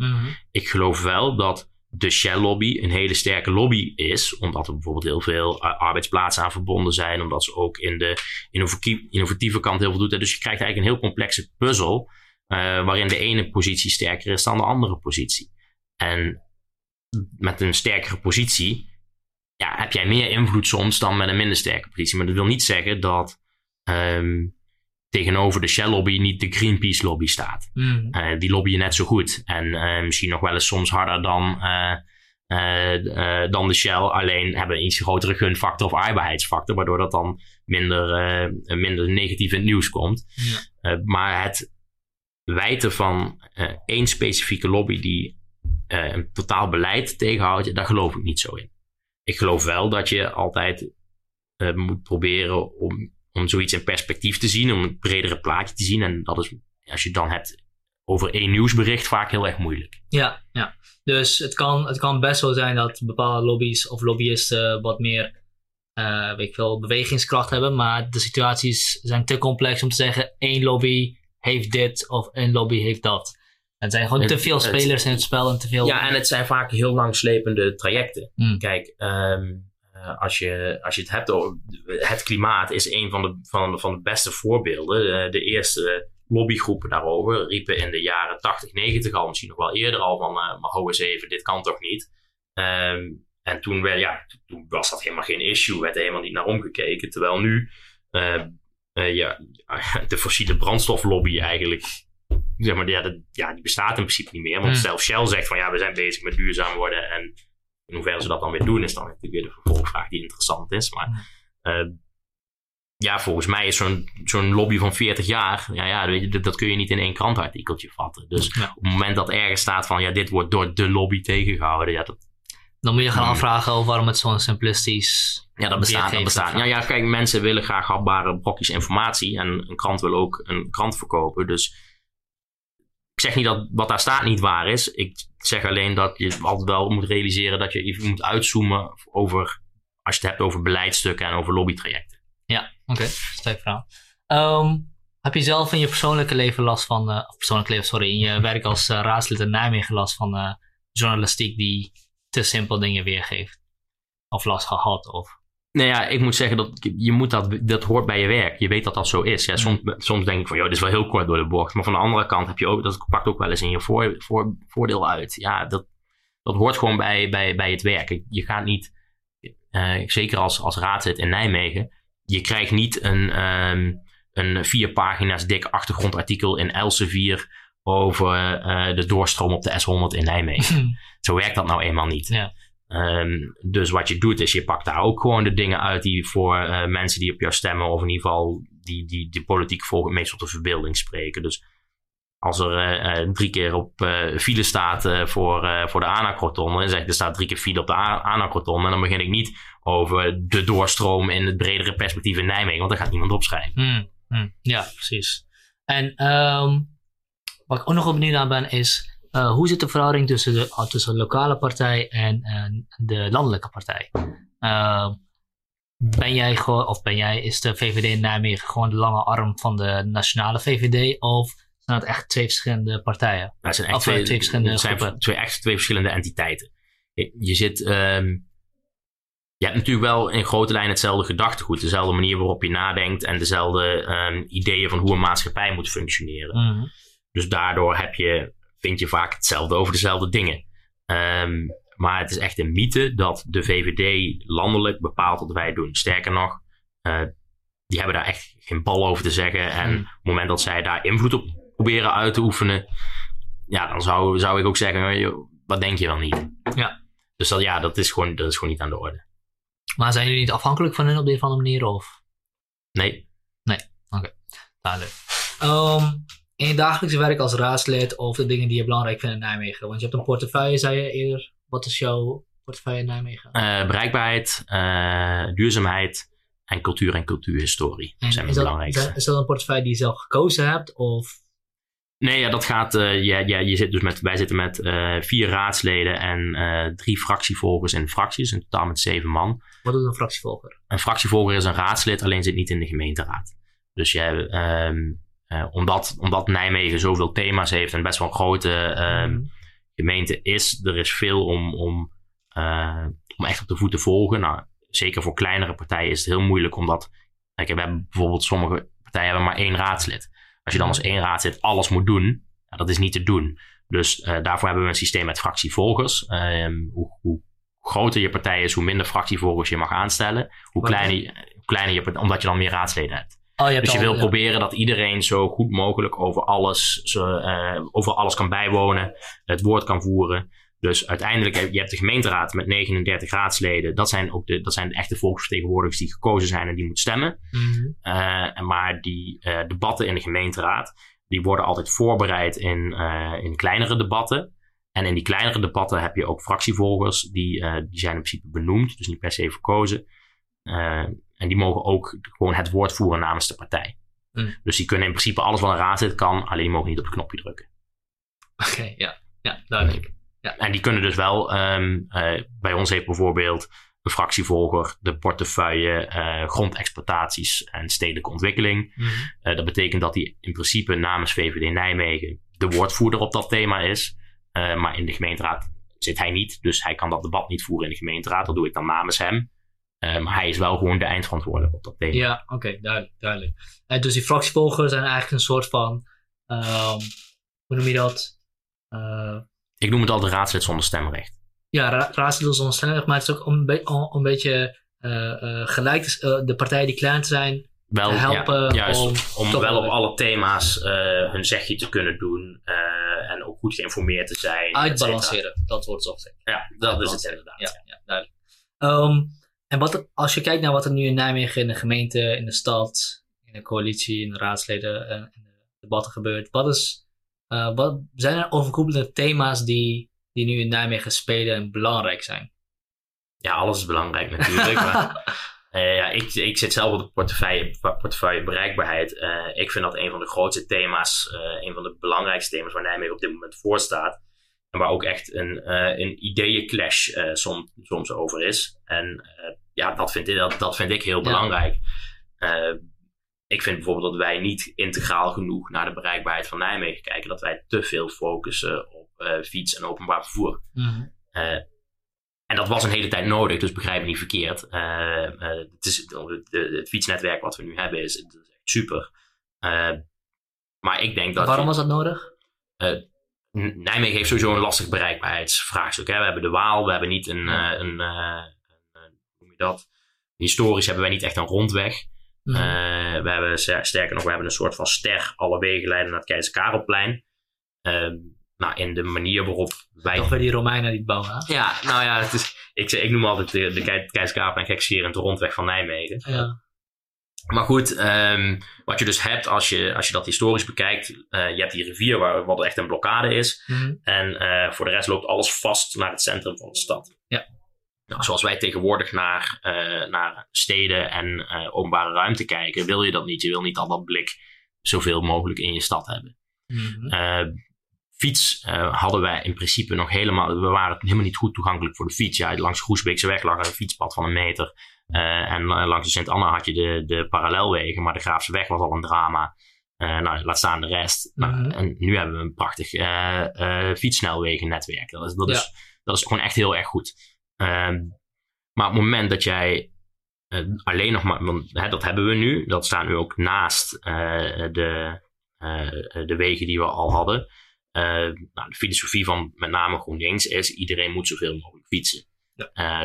Ik geloof wel dat de Shell-lobby een hele sterke lobby is, omdat er bijvoorbeeld heel veel arbeidsplaatsen aan verbonden zijn, omdat ze ook in de innovatieve, innovatieve kant heel veel doet. Dus je krijgt eigenlijk een heel complexe puzzel, eh, waarin de ene positie sterker is dan de andere positie. En met een sterkere positie ja, heb jij meer invloed soms dan met een minder sterke positie. Maar dat wil niet zeggen dat ehm, tegenover de Shell-lobby niet de Greenpeace-lobby staat. Mhm. Eh, die lobbyen net zo goed. En eh, misschien nog wel eens soms harder dan, eh, dan de Shell. Alleen hebben een iets grotere gunfactor of arbeidsfactor. Waardoor dat dan minder, minder negatief in het nieuws komt. Ja. Maar het wijten van één specifieke lobby die een totaal beleid tegenhoudt. Daar geloof ik niet zo in. Ik geloof wel dat je altijd moet proberen om, om zoiets in perspectief te zien. Om een bredere plaatje te zien. En dat is, als je het dan hebt over één nieuwsbericht, vaak heel erg moeilijk. Ja, ja. Dus het kan, het kan best wel zijn dat bepaalde lobby's of lobbyisten wat meer eh, weet ik veel, bewegingskracht hebben. Maar de situaties zijn te complex om te zeggen: één lobby heeft dit of één lobby heeft dat. Het zijn gewoon Het- te veel het- spelers in het spel en te veel. Ja, en het zijn vaak heel langslepende trajecten. Hmm. Kijk, ehm, eh, als, je, als je het hebt over het klimaat, is een van de, van, van de beste voorbeelden. Eh, de eerste lobbygroepen daarover riepen in de jaren 80, 90 al, misschien nog wel eerder al van, eh maar hou eens even, dit kan toch niet. Ehm, en toen, werd, ja, toen was dat helemaal geen issue, werd er helemaal niet naar omgekeken. Terwijl nu ja, [LAUGHS] de fossiele brandstoflobby eigenlijk, zeg maar, ja, dat, ja, die bestaat in principe niet meer. Want Hmm. zelfs Shell zegt van ja, we zijn bezig met duurzaam worden. En in hoeverre ze dat dan weer doen, is dan natuurlijk weer de vervolgvraag die interessant is. Maar eh, ja, volgens mij is zo'n zo'n lobby van 40 jaar, ja, ja weet je, dat, dat kun je niet in één krantartikeltje vatten. Dus Ja. op het moment dat ergens staat van ja, dit wordt door de lobby tegengehouden, ja, dat, Dan moet je gaan Hmm. afvragen over waarom het zo'n simplistisch. ja, dat bestaat. Dat bestaat. Ja, ja, kijk, mensen willen graag hapbare brokjes informatie. En een krant wil ook een krant verkopen. Dus ik zeg niet dat wat daar staat niet waar is. Ik zeg alleen dat je altijd wel moet realiseren dat je even moet uitzoomen over, als je het hebt over beleidsstukken en over lobbytrajecten. Ja, oké. Sterk verhaal. Ehm, heb je zelf in je persoonlijke leven last van, eh, of persoonlijk leven, sorry, in je [LAUGHS] werk als eh, raadslid in Nijmegen last van eh, journalistiek die te simpel dingen weergeeft? Of last gehad? Of... Nou ja, ik moet zeggen dat je moet dat, dat hoort bij je werk. Je weet dat dat zo is. Ja, soms, soms denk ik van, joh, dit is wel heel kort door de bocht. Maar van de andere kant heb je ook, dat pakt ook wel eens in je voor, voor, voordeel uit. Ja, dat, dat hoort gewoon bij, bij, bij het werk. Je gaat niet, eh, zeker als, als raadslid in Nijmegen, je krijgt niet een, ehm, een vier pagina's dik achtergrondartikel in Elsevier over eh, de doorstroom op de S100 in Nijmegen. [LAUGHS] Zo werkt dat nou eenmaal niet. Ja. Ehm, dus wat je doet is je pakt daar ook gewoon de dingen uit die voor eh, mensen die op jou stemmen, of in ieder geval die, die, die politiek volgen, meest tot de verbeelding spreken. Dus als er drie keer op file staat voor, voor de Anacroton, en zeg er staat drie keer file op de Anacroton, en dan begin ik niet over de doorstroom in het bredere perspectief in Nijmegen, want daar gaat niemand opschrijven. Hmm. ja, precies. En um, wat ik ook nog wel benieuwd naar ben is, uh, hoe zit de verhouding tussen de, uh, tussen de lokale partij en uh, de landelijke partij? Ehm, ben jij gewoon, of ben jij, is de VVD in Nijmegen gewoon de lange arm van de nationale VVD? Of zijn het echt twee verschillende partijen? Nou, het zijn echt twee, twee, verschillende zijn twee, echt twee verschillende entiteiten. Je, je zit, um, je hebt natuurlijk wel in grote lijnen hetzelfde gedachtegoed, dezelfde manier waarop je nadenkt en dezelfde um, ideeën van hoe een maatschappij moet functioneren. Mm -hmm. Dus daardoor heb je, vind je vaak hetzelfde over dezelfde dingen. Um, maar het is echt een mythe dat de VVD landelijk bepaalt wat wij doen. Sterker nog, uh, die hebben daar echt geen bal over te zeggen. En hmm. op het moment dat zij daar invloed op proberen uit te oefenen, ja, dan zou, zou ik ook zeggen, wat denk je dan niet? Ja. Dus dat, ja, dat is, gewoon, dat is gewoon niet aan de orde. Maar zijn jullie niet afhankelijk van hen op een of andere manier? Of? Nee. Nee, oké. Okay. Duidelijk. Um, in je dagelijkse werk als raadslid of de dingen die je belangrijk vindt in Nijmegen? Want je hebt een portefeuille, zei je eerder. Wat is jouw portefeuille in Nijmegen? Uh, bereikbaarheid, uh, duurzaamheid en cultuur en cultuurhistorie en zijn is dat, belangrijkste. Is dat een portefeuille die je zelf gekozen hebt? Of? Nee, ja, dat gaat. Uh, ja, ja, je zit dus met, wij zitten met vier raadsleden en drie fractievolgers in fracties, in totaal met zeven man. Wat doet een fractievolger? Een fractievolger is een raadslid, alleen zit niet in de gemeenteraad. Dus jij, um, uh, omdat, omdat Nijmegen zoveel thema's heeft en best wel een grote uh, gemeente is, er is veel om, om, uh, om echt op de voet te volgen. Nou, zeker voor kleinere partijen is het heel moeilijk, omdat kijk, we hebben bijvoorbeeld sommige partijen hebben maar één raadslid. Als je dan als één raadslid alles moet doen, nou, dat is niet te doen. Dus uh, daarvoor hebben we een systeem met fractievolgers. Um, hoe, hoe, groter je partij is, hoe minder fractievolgers je mag aanstellen. Hoe kleiner, hoe kleiner je partij, omdat je dan meer raadsleden hebt. Oh, je dus je wil proberen dat iedereen zo goed mogelijk over alles, zo, uh, over alles kan bijwonen, het woord kan voeren. Dus uiteindelijk heb je hebt de gemeenteraad met 39 raadsleden. Dat zijn ook de, dat zijn de echte volksvertegenwoordigers die gekozen zijn en die moeten stemmen. Mm uh, maar die uh, debatten in de gemeenteraad, die worden altijd voorbereid in, in kleinere debatten. En in die kleinere debatten heb je ook fractievolgers, die, die zijn in principe benoemd, dus niet per se verkozen. En die mogen ook gewoon het woord voeren namens de partij. Mm. Dus die kunnen in principe alles wat een raadslid kan, alleen die mogen niet op het knopje drukken. Oké, ja. Ja, duidelijk. Ja. En die kunnen dus wel, um, uh, bij ons heeft bijvoorbeeld de fractievolger de portefeuille uh, grondexploitaties en stedelijke ontwikkeling. Mm. Uh, dat betekent dat hij in principe namens VVD Nijmegen de woordvoerder op dat thema is. maar in de gemeenteraad zit hij niet, dus hij kan dat debat niet voeren in de gemeenteraad. Dat doe ik dan namens hem. Uh, maar hij is wel gewoon de eindverantwoordelijk op dat thema. Ja, oké, okay, duidelijk. duidelijk. En dus die fractievolgers zijn eigenlijk een soort van, um, hoe noem je dat? Uh, ik noem het altijd raadslid zonder stemrecht. Ja, ra raadslid zonder stemrecht, maar het is ook be om een beetje uh, gelijk de partijen die klein zijn wel, helpen. Ja, juist, om, om wel op alle thema's hun zegje te kunnen doen en ook goed geïnformeerd te zijn. Uitbalanceren, dat wordt zo gezegd. Ja, dat is het inderdaad. Ja, ja duidelijk. Um, en wat als je kijkt naar wat er nu in Nijmegen in de gemeente, in de stad, in de coalitie, in de raadsleden en in de debatten gebeurt, wat, is, uh, wat zijn er overkoepelende thema's die, die nu in Nijmegen spelen en belangrijk zijn? Ja, alles is belangrijk natuurlijk. maar uh, [LAUGHS] ja, ik, ik zit zelf op de portefeuille, portefeuille bereikbaarheid. Uh, ik vind dat een van de grootste thema's, een van de belangrijkste thema's waar Nijmegen op dit moment voor staat. Waar ook echt een, uh, een ideeënclash uh, som, soms over is. En uh, ja, dat vind ik, dat, dat vind ik heel belangrijk. ik vind bijvoorbeeld dat wij niet integraal genoeg naar de bereikbaarheid van Nijmegen kijken. Dat wij te veel focussen op fiets en openbaar vervoer. Mm en dat was een hele tijd nodig, dus begrijp me niet verkeerd. het, is, de, het fietsnetwerk wat we nu hebben is, is echt super. maar ik denk dat. Waarom was dat nodig? Nijmegen heeft sowieso een lastig bereikbaarheidsvraagstuk. Hè? We hebben de Waal, we hebben niet een, uh, een, een, hoe noem je dat? Historisch hebben wij niet echt een rondweg. Mm. Uh, we hebben, sterker nog, we hebben een soort van ster alle wegen leiden naar het Keizer Karelplein. Ehm, nou, in de manier waarop wij... Toch bij die Romeinen die bouwen, Ja, nou ja, het is, ik, ik noem altijd de, de Keizer Karelplein gekscherend de rondweg van Nijmegen. Ja. Maar goed, ehm, wat je dus hebt als je, als je dat historisch bekijkt, uh, je hebt die rivier waar, wat echt een blokkade is. Mhm. En uh, voor de rest loopt alles vast naar het centrum van de stad. Ja. Nou, zoals wij tegenwoordig naar, uh, naar steden en openbare ruimte kijken, wil je dat niet. Je wil niet al dat blik zoveel mogelijk in je stad hebben. Mhm. fiets hadden wij in principe nog helemaal, we waren helemaal niet goed toegankelijk voor de fiets. Ja, langs Groesbeekse weg lag een fietspad van een meter. Uh, en langs de Sint-Anna had je de, de parallelwegen, maar de Graafse weg was al een drama. Uh, nou, laat staan de rest. Mm -hmm. nou, en nu hebben we een prachtig uh, fietssnelwegennetwerk. Dat is, dat, Ja. is, dat is gewoon echt heel erg goed. Ehm, maar op het moment dat jij alleen nog maar, want hè, dat hebben we nu, dat staat nu ook naast de, de wegen die we al hadden. nou, de filosofie van met name GroenLinks is: iedereen moet zoveel mogelijk fietsen.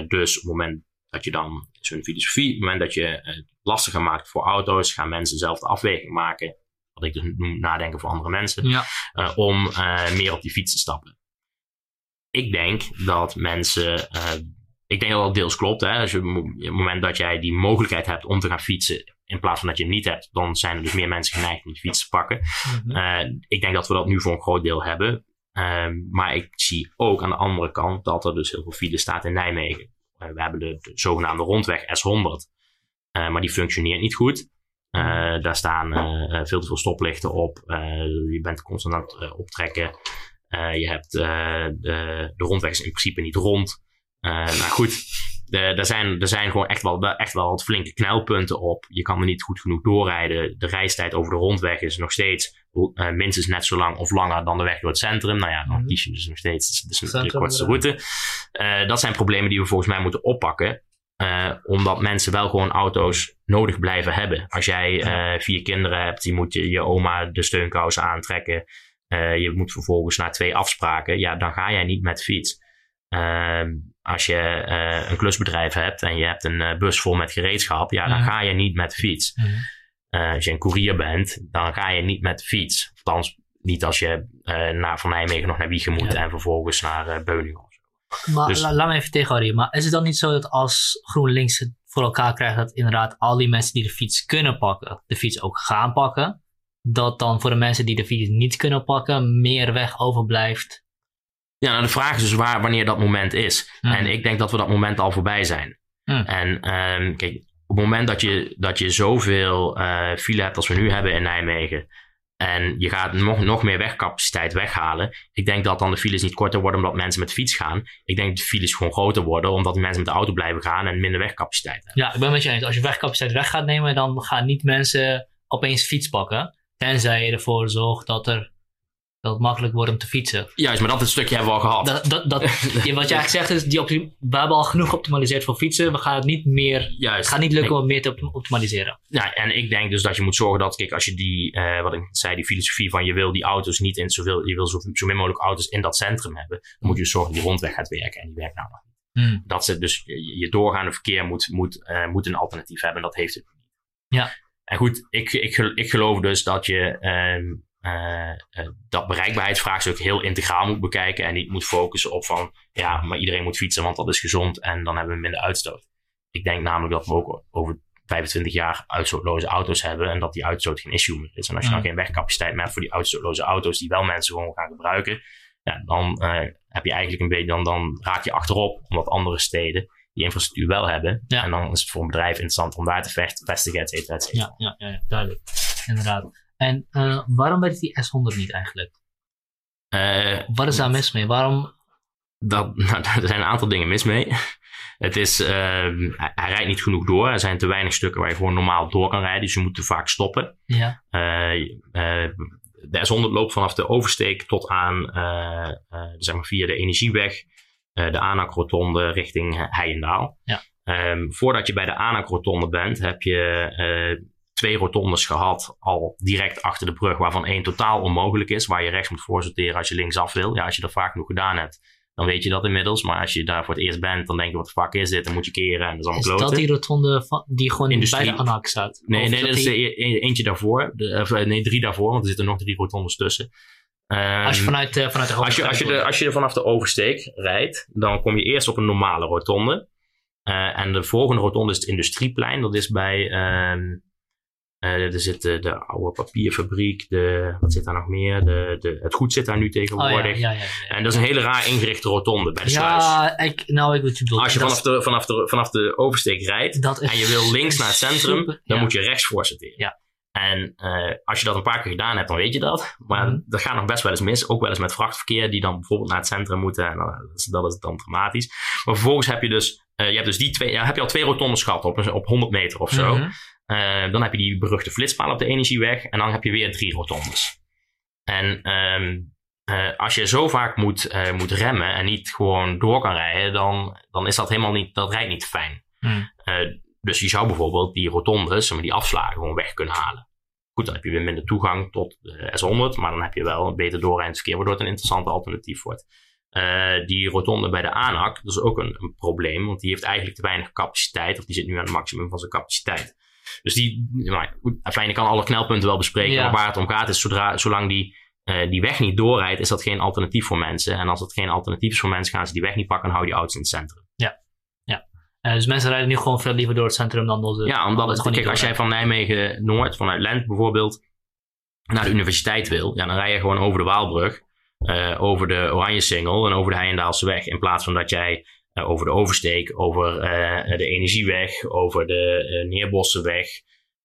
dus op het moment dat je dan, zo'n filosofie, op het moment dat je het lastiger maakt voor auto's, gaan mensen zelf de afweging maken, wat ik dus noem nadenken voor andere mensen, Ja. uh, om uh, meer op die fiets te stappen. Ik denk dat mensen, uh, ik denk dat dat deels klopt. Hè? Als je, op het moment dat jij die mogelijkheid hebt om te gaan fietsen, in plaats van dat je hem niet hebt, dan zijn er dus meer mensen geneigd om die fiets te pakken. Mhm. Ik denk dat we dat nu voor een groot deel hebben. Um, maar ik zie ook aan de andere kant dat er dus heel veel file staat in Nijmegen. Uh, we hebben de, de, zogenaamde rondweg S100. Uh, maar die functioneert niet goed. Uh, daar staan veel te veel stoplichten op. je bent constant aan het optrekken. je hebt de, de rondweg is in principe niet rond. nou goed, er zijn, er zijn gewoon echt wel, echt wel wat flinke knelpunten op. Je kan er niet goed genoeg doorrijden. De reistijd over de rondweg is nog steeds uh, minstens net zo lang of langer dan de weg door het centrum. Nou ja, dan Mhm. kies je dus nog steeds dus de Centrum, kortste ja. route. Uh, dat zijn problemen die we volgens mij moeten oppakken. Uh, omdat mensen wel gewoon auto's nodig blijven hebben. Als jij vier kinderen hebt, die moet je je oma de steunkousen aantrekken. Je moet vervolgens naar twee afspraken. Ja, dan ga jij niet met fiets. Ehm, als je uh, een klusbedrijf hebt en je hebt een uh, bus vol met gereedschap, ja, dan Mhm. ga je niet met fiets. Mhm. Uh, als je een koerier bent, dan ga je niet met fiets. Althans, niet als je naar, van Nijmegen nog naar Wiegen moet Ja. en vervolgens naar Beuningen. Maar Dus- la- laat me even tegenhouden. Maar is het dan niet zo dat als GroenLinks het voor elkaar krijgt dat inderdaad al die mensen die de fiets kunnen pakken, de fiets ook gaan pakken, dat dan voor de mensen die de fiets niet kunnen pakken, meer weg overblijft? Ja, nou, de vraag is dus waar, wanneer dat moment is. Mhm. En ik denk dat we dat moment al voorbij zijn. Mhm. En ehm, kijk, op het moment dat je, dat je zoveel eh file hebt als we nu hebben in Nijmegen. En je gaat nog, nog meer wegcapaciteit weghalen. Ik denk dat dan de files niet korter worden omdat mensen met de fiets gaan. Ik denk dat de files gewoon groter worden omdat mensen met de auto blijven gaan en minder wegcapaciteit hebben. Ja, ik ben met je eens. Als je wegcapaciteit weg gaat nemen, dan gaan niet mensen opeens fiets pakken. Tenzij je ervoor zorgt dat, er, dat het makkelijk wordt om te fietsen. Juist, maar dat stukje hebben we al gehad. Dat, dat, [LAUGHS] wat je eigenlijk zegt is, die we hebben al genoeg geoptimaliseerd voor fietsen. We gaan het niet meer, het Juist. gaat niet lukken Ik- om meer te optim- optimaliseren. Ja, en ik denk dus dat je moet zorgen dat, kijk, als je die, eh, wat ik zei, die filosofie van je wil die auto's niet in zoveel, je wil zo, zo min mogelijk auto's in dat centrum hebben, dan moet je dus zorgen dat die rondweg gaat werken en die werkt nou nog. Hmm. Dat ze dus, je, je doorgaande verkeer moet, moet, eh, moet een alternatief hebben en dat heeft het niet. Ja. En goed, ik, ik, ik geloof dus dat je ehm, eh, eh, dat bereikbaarheidsvraagstuk heel integraal moet bekijken en niet moet focussen op van, ja, maar iedereen moet fietsen, want dat is gezond en dan hebben we minder uitstoot. Ik denk namelijk dat we ook over 25 jaar uitstootloze auto's hebben en dat die uitstoot geen issue meer is. En als je Ja. dan geen wegcapaciteit meer hebt voor die uitstootloze auto's die wel mensen gewoon gaan gebruiken, ja, dan eh, heb je eigenlijk een beetje, dan, dan raak je achterop omdat andere steden die infrastructuur wel hebben. Ja. En dan is het voor een bedrijf interessant om daar te vestigen, et cetera, et cetera. Ja, ja, ja, duidelijk. Inderdaad. En eh, waarom werkt die S100 niet eigenlijk? Eh, Wat is daar mis mee? Waarom? dat, [LAUGHS] nou, er zijn een aantal dingen mis mee. Het is, ehm, hij, hij rijdt niet genoeg door. Er zijn te weinig stukken waar je gewoon normaal door kan rijden. Dus je moet te vaak stoppen. Ja, de S100 loopt vanaf de oversteek tot aan, zeg maar via de Energieweg, de Aanakrotonde richting Heijendaal. Ja. Ehm, voordat je bij de Aanakrotonde bent, heb je twee rotondes gehad, al direct achter de brug, waarvan één totaal onmogelijk is, waar je rechts moet voorsorteren als je linksaf wil. Ja, als je dat vaak genoeg gedaan hebt, dan weet je dat inmiddels. Maar als je daar voor het eerst bent, dan denk je, wat de fuck is dit? Dan moet je keren en dat is allemaal is kloten. dat die rotonde van, die gewoon Industrie. bij de ANAC staat? Nee, Of nee, dat is die- e- e- eentje daarvoor. De, of, eh, nee, drie daarvoor, want er zitten nog drie rotondes tussen. Ehm, Als je vanuit, eh, vanuit de als, je, als, je de, als je er vanaf de oversteek rijdt, dan kom je eerst op een normale rotonde. Eh, en de volgende rotonde is het Industrieplein. Dat is bij, ehm, er zit de, de oude papierfabriek, de, wat zit daar nog meer? De, de, het goed zit daar nu Oh, ja, tegenwoordig. ja, ja, ja. En dat is een hele raar ingerichte rotonde bij de sluis. Ja, ik, nou, ik weet je bedoelt. Als je vanaf de, vanaf, de, vanaf de oversteek rijdt dat en je wil links naar het centrum, super- dan moet je rechts voor sorteren. Ja. En eh, als je dat een paar keer gedaan hebt, dan weet je dat. Maar Mhm. dat gaat nog best wel eens mis. Ook wel eens met vrachtverkeer die dan bijvoorbeeld naar het centrum moeten. En dan, dat, is, dat is dan dramatisch. Maar vervolgens heb je dus, eh, je hebt dus die twee, ja, heb je al twee rotondes gehad op, op 100 meter of zo. Mhm. Eh, dan heb je die beruchte flitspaal op de energieweg. En dan heb je weer drie rotondes. En ehm, eh, als je zo vaak moet, eh, moet remmen en niet gewoon door kan rijden, dan, dan is dat helemaal niet, dat rijdt niet fijn. Hmm. Dus je zou bijvoorbeeld die rotondes, zeg maar die afslagen, gewoon weg kunnen halen. Goed, dan heb je weer minder toegang tot de S100, maar dan heb je wel een beter doorrijdend verkeer, waardoor het een interessant alternatief wordt. Die rotonde bij de ANAC, dat is ook een, een probleem, want die heeft eigenlijk te weinig capaciteit, of die zit nu aan het maximum van zijn capaciteit. Dus die, maar goed, ik kan alle knelpunten wel bespreken, Ja. maar waar het om gaat is, zodra, zolang die, eh, die weg niet doorrijdt, is dat geen alternatief voor mensen. En als het geen alternatief is voor mensen, gaan ze die weg niet pakken en houden die auto's in het centrum. Eh, dus mensen rijden nu gewoon veel liever door het centrum dan door de... Ja, omdat het, gewoon kijk, als jij van Nijmegen Noord, vanuit Lent bijvoorbeeld, naar de universiteit wil, ja, dan rij je gewoon over de Waalbrug, eh, over de Oranjesingel en over de Heijendaalse weg. In plaats van dat jij eh, over de Oversteek, over eh, de Energieweg, over de uh, Neerbossenweg,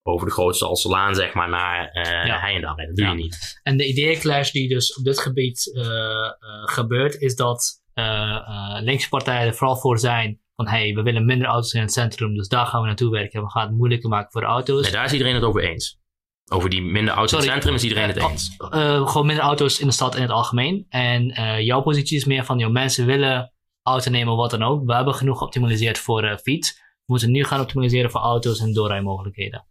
over de grootste Alselaan, zeg maar, naar eh Ja. Heijendaal. Dat doe Ja. je niet. En de ideeënclash die dus op dit gebied eh, eh, gebeurt, is dat eh, eh, linkse partijen er vooral voor zijn van hey, we willen minder auto's in het centrum, dus daar gaan we naartoe werken. We gaan het moeilijker maken voor de auto's. Nee, daar is iedereen het over eens. Over die minder auto's in het centrum is iedereen het Eh, eens. Eh, gewoon minder auto's in de stad in het algemeen. En eh, jouw positie is meer van, joh, mensen willen auto nemen, wat dan ook. We hebben genoeg geoptimaliseerd voor eh, fiets. We moeten nu gaan optimaliseren voor auto's en doorrijmogelijkheden.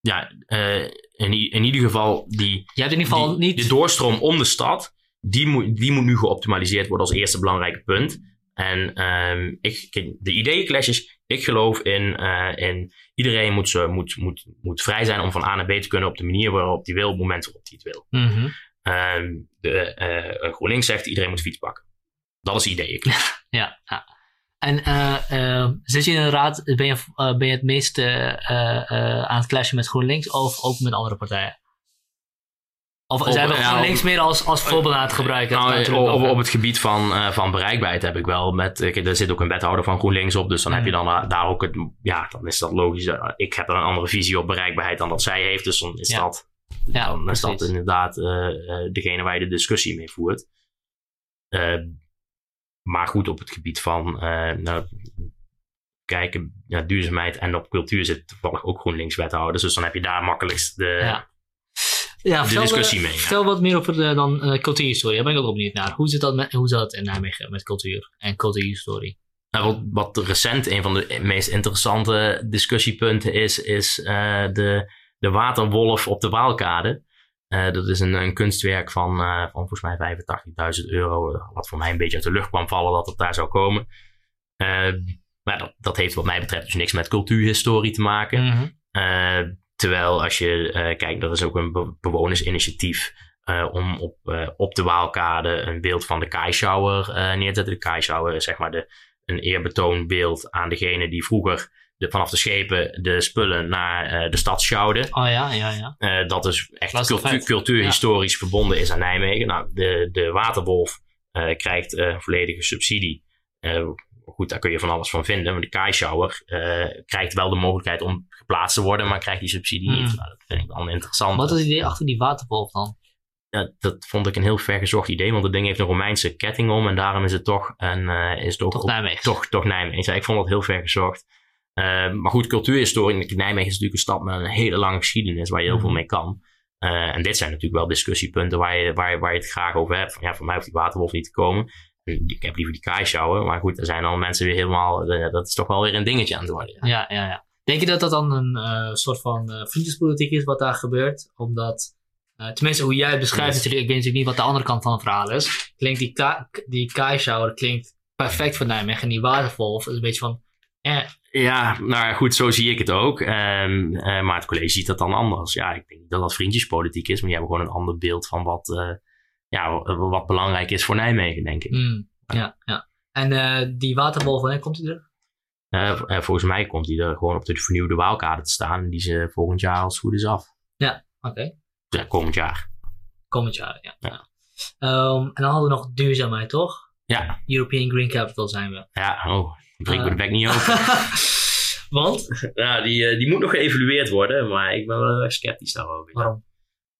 Ja, eh, in, in ieder geval die, Je hebt in ieder geval die, niet... de doorstroom om de stad, die moet, die moet nu geoptimaliseerd worden als eerste belangrijke punt. En ehm, ik, kijk, de ideeënclash is, ik geloof in, eh, in iedereen moet, zo, moet, moet, moet vrij zijn om van A naar B te kunnen op de manier waarop hij wil, op het moment waarop hij het wil. Mhm. Ehm, de, eh, GroenLinks zegt iedereen moet fiets pakken. Dat is ideeënclash. [LAUGHS] Ja, ja. En eh, eh, zit je in de raad, ben je, eh, ben je het meest eh, aan het clashen met GroenLinks of ook met andere partijen? Of Op- zijn we ja, GroenLinks op- meer als, als voorbeeld aan het gebruiken? Nou, op, op het gebied van, van bereikbaarheid heb ik wel met. kijk, er zit ook een wethouder van GroenLinks op. Dus dan heb je dan eh, daar ook het. Ja, dan is dat logisch. Ik heb er een andere visie op bereikbaarheid dan dat zij heeft. Dus dan is Ja. dat. ja, dan is dat inderdaad degene waar je de discussie mee voert. Maar goed, op het gebied van. eh, nou, kijken, ja, duurzaamheid en op cultuur zit toevallig ook GroenLinks wethouders. Dus dan heb je daar makkelijkst de. Ja. Ja, de vertel, discussie eh, mee, ja. Vertel wat meer over de, dan eh, cultuurhistorie. Daar ben ik ook benieuwd naar. Hoe zit dat, met, hoe zit dat in Nijmegen met cultuur en cultuurhistorie? Nou, wat, wat recent een van de meest interessante discussiepunten is, is de, de waterwolf op de Waalkade. Eh, dat is een, een kunstwerk van, eh, van volgens mij 85.000 euro, eh, wat voor mij een beetje uit de lucht kwam vallen dat het daar zou komen. Maar dat, dat heeft wat mij betreft dus niks met cultuurhistorie te maken. Mhm. Terwijl als je kijkt, dat is ook een be- bewonersinitiatief om op, op de Waalkade een beeld van de Kaischauer neer te zetten. De Kaischauer is zeg maar de, een eerbetoonbeeld aan degene die vroeger de, vanaf de schepen de spullen naar eh, de stad sjouwden. Oh ja, ja, ja. Eh, dat is echt Dat vet? cultuurhistorisch verbonden is aan Nijmegen. Nou, de, de Waterwolf eh, krijgt volledige subsidie. Goed, daar kun je van alles van vinden. Maar de Kaischauer eh krijgt wel de mogelijkheid om geplaatst te worden, maar krijgt die subsidie niet. Hmm. Nou, dat vind ik wel interessant. Wat is het idee achter die waterwolf dan? Ja, dat vond ik een heel vergezocht idee, want het ding heeft een Romeinse ketting om en daarom is het toch, een, is het ook Toch Nijmegen? toch, toch Nijmegen. Ja, ik vond dat heel ver gezocht. Eh, maar goed, cultuurhistorie. Nijmegen is natuurlijk een stad met een hele lange geschiedenis waar je heel Mhm. veel mee kan. Eh, en dit zijn natuurlijk wel discussiepunten waar je, waar, je, waar je het graag over hebt. Van, ja, voor mij hoeft die waterwolf niet te komen. Ik heb liever die kaaisjouwen. Maar goed, er zijn al mensen weer helemaal... eh, dat is toch wel weer een dingetje aan het worden. ja. Ja, ja, ja. Denk je dat dat dan een eh, soort van vriendjespolitiek is wat daar gebeurt? Omdat, tenminste hoe jij het beschrijft, Yes. natuurlijk, ik weet natuurlijk niet wat de andere kant van het verhaal is. Klinkt die, ka die klinkt perfect voor Nijmegen. En die waterwolf is een beetje van, eh, Ja, nou goed, zo zie ik het ook. Ehm, eh, maar het college ziet dat dan anders. Ja, ik denk niet dat dat vriendjespolitiek is. Maar die hebben gewoon een ander beeld van wat, eh, ja, wat belangrijk is voor Nijmegen, denk ik. hmm, ja, ja. En eh, die waterwolf, wanneer komt die? Uh, volgens mij komt die er gewoon op de vernieuwde waalkade te staan. Die ze volgend jaar als goed is af. Ja, oké. Ja, komend jaar. Komend jaar, ja. ja. Um, en dan hadden we nog duurzaamheid, toch? Ja. European Green Capital zijn we. Ja, oh, breek me de bek niet [LAUGHS] open. Want? Ja, die, die moet nog geëvalueerd worden, maar ik ben wel sceptisch daarover. Waarom?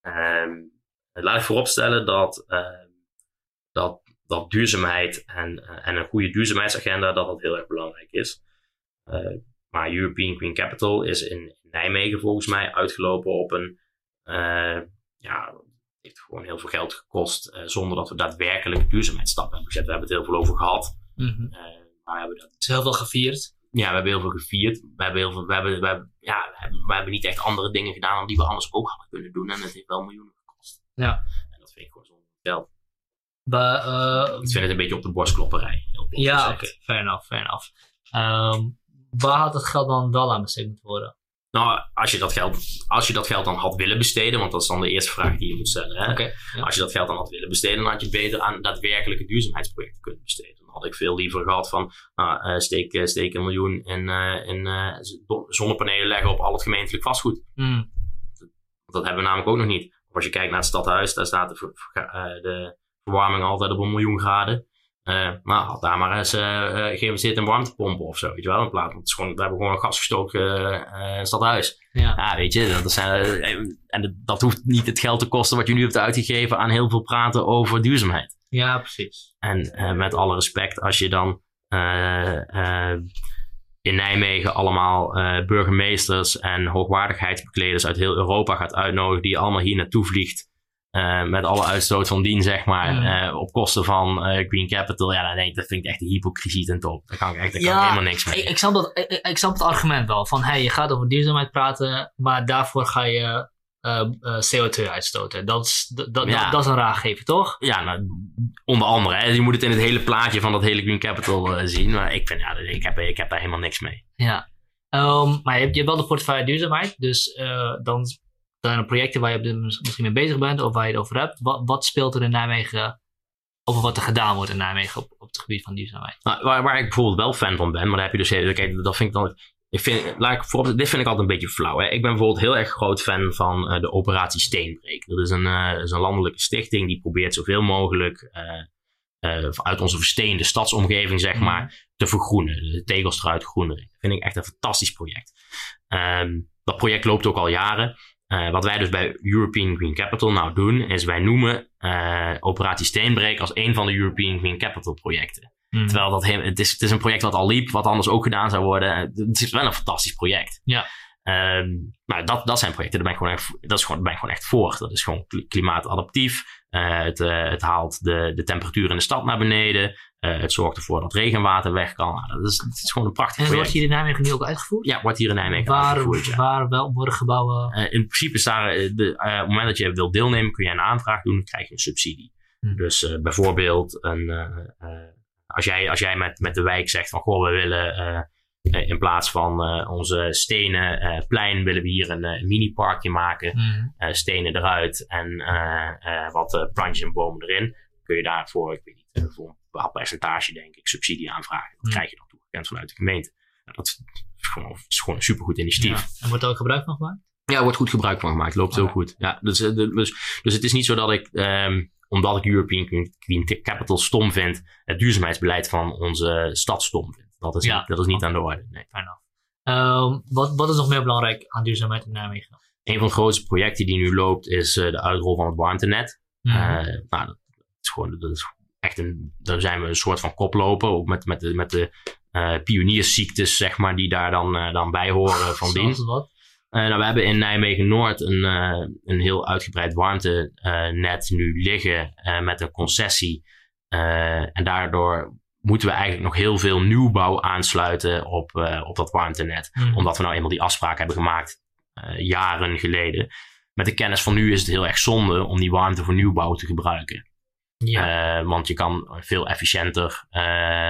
Um, laat ik vooropstellen dat, uh, dat, dat duurzaamheid en, uh, en een goede duurzaamheidsagenda dat dat heel erg belangrijk is. Uh, maar European Green Capital is in Nijmegen volgens mij uitgelopen op een, ja, heeft gewoon heel veel geld gekost zonder dat we daadwerkelijk duurzaamheidsstappen hebben gezet. We hebben het heel veel over gehad. Mm -hmm. Maar we hebben dat... is heel veel gevierd. Ja, we hebben heel veel gevierd. We hebben, heel veel, we hebben, we hebben, ja, we hebben niet echt andere dingen gedaan dan die we anders ook hadden kunnen doen. En het heeft wel miljoenen gekost. Ja. En dat vind ik gewoon geld. Maar, uh, ik vind het een beetje op de borstklopperij. Ja, oké. Okay. Fair enough, fair enough. Um, waar had het geld dan wel aan besteed moeten worden? Nou, als je, dat geld, als je dat geld dan had willen besteden, want dat is dan de eerste vraag die je moet stellen. Hè? Okay, ja. Als je dat geld dan had willen besteden, dan had je beter aan daadwerkelijke duurzaamheidsprojecten kunnen besteden. Dan had ik veel liever gehad van nou, uh, steek, steek een miljoen in, uh, in zonnepanelen leggen op al het gemeentelijk vastgoed. Mm. Dat, dat, hebben we namelijk ook nog niet. Of als je kijkt naar het stadhuis, daar staat de, de verwarming altijd op een miljoen graden. Uh, nou, had daar maar eens uh, geïnvesteerd in warmtepompen of zo, weet je wel, in plaats. Want het is gewoon, we hebben gewoon een gasgestoken uh, stadhuis. Ja. ja, weet je, dat, zijn, en dat hoeft niet het geld te kosten wat je nu hebt uitgegeven aan heel veel praten over duurzaamheid. Ja, precies. En met alle respect, als je dan in Nijmegen allemaal burgemeesters en hoogwaardigheidsbekleders uit heel Europa gaat uitnodigen, die allemaal hier naartoe vliegt. Uh, met alle uitstoot van dien, zeg maar, Mm. uh, op kosten van uh, Green Capital. Ja, dan denk ik, dat vind ik echt de hypocrisie ten top. Daar kan ik echt daar kan ik helemaal niks mee. Ik, ik, snap dat, ik, ik snap het argument wel. Van hey, je gaat over duurzaamheid praten, maar daarvoor ga je uh, CO2 uitstoten. Dat is, dat, dat, Ja. dat is een raargever, toch? Ja, nou, onder andere. Hè, je moet het in het hele plaatje van dat hele Green Capital eh, zien. Maar ik, vind, ja, ik, heb, ik heb daar helemaal niks mee. Ja. Um, maar je hebt, je hebt wel de portefeuille duurzaamheid. Dus dan zijn er projecten waar je misschien mee bezig bent of waar je het over hebt. Wat, wat speelt er in Nijmegen over wat er gedaan wordt in Nijmegen op, op het gebied van duurzaamheid? Nou, waar, waar ik bijvoorbeeld wel fan van ben, maar daar heb je dus kijk, dat vind ik dan. Ik vind, laat ik voorop, dit vind ik altijd een beetje flauw. Hè. Ik ben bijvoorbeeld heel erg groot fan van uh, de operatie Steenbreek. Dat is een, uh, is een landelijke stichting die probeert zoveel mogelijk uh, uit onze versteende stadsomgeving, zeg maar, te vergroenen. De tegels eruit. Dat vind ik echt een fantastisch project. Um, dat project loopt ook al jaren. Uh, wat wij dus bij European Green Capital nou doen, is wij noemen uh, Operatie Steenbreek als een van de European Green Capital projecten. Hmm. Terwijl dat heel, het, is, het is een project wat al liep, wat anders ook gedaan zou worden. Het is wel een fantastisch project. Ja. Um, nou, dat, dat zijn projecten, daar ben ik gewoon echt, dat is gewoon, ben ik gewoon echt voor. Dat is gewoon klimaatadaptief. Uh, het, het haalt de, de temperatuur in de stad naar beneden. Het zorgt ervoor dat regenwater weg kan. Nou, dat, is, het is gewoon een prachtig en project. wordt hier in Nijmegen nu ook uitgevoerd? Ja, wordt hier in Nijmegen waar, uitgevoerd. Ja. Waar wel worden gebouwen? Uh, in principe is daar, de, uh, op het moment dat je wilt deelnemen, kun je een aanvraag doen, dan krijg je een subsidie. Hmm. Dus bijvoorbeeld, een, als jij, als jij met, met de wijk zegt van, goh, we willen eh, in plaats van onze stenen plein, willen we hier een, een mini-parkje maken. Hmm. stenen eruit en wat plantjes en bomen erin. Kun je daarvoor, ik weet niet, voor bepaald percentage denk ik, subsidie aanvragen. Dat Hmm. krijg je dan toegekend vanuit de gemeente. Nou, dat is gewoon, is gewoon een supergoed initiatief. Ja. En wordt er ook gebruik van gemaakt? Ja, er wordt goed gebruik van gemaakt. Loopt heel Oké. goed. Ja, dus, dus, dus het is niet zo dat ik, um, omdat ik European Green Capital stom vind, het duurzaamheidsbeleid van onze stad stom vind. Dat is, Ja. niet, dat is niet aan de orde. Nee. Um, wat, wat is nog meer belangrijk aan duurzaamheid in Nijmegen? Een van de grootste projecten die nu loopt is uh, de uitrol van het warmtenet. Mm. Uh, nou, dat is gewoon, dat is echt een, daar zijn we een soort van koploper, ook met, met de, met de uh, pioniersziektes, zeg maar, die daar dan, uh, dan bij horen van dien. Uh, nou, we hebben in Nijmegen-Noord een, een heel uitgebreid warmtenet nu liggen met een concessie. en daardoor moeten we eigenlijk nog heel veel nieuwbouw aansluiten op, op dat warmtenet. Mm. Omdat we nou eenmaal die afspraak hebben gemaakt jaren geleden. Met de kennis van nu is het heel erg zonde om die warmte voor nieuwbouw te gebruiken. Ja. Uh, want je kan veel efficiënter uh,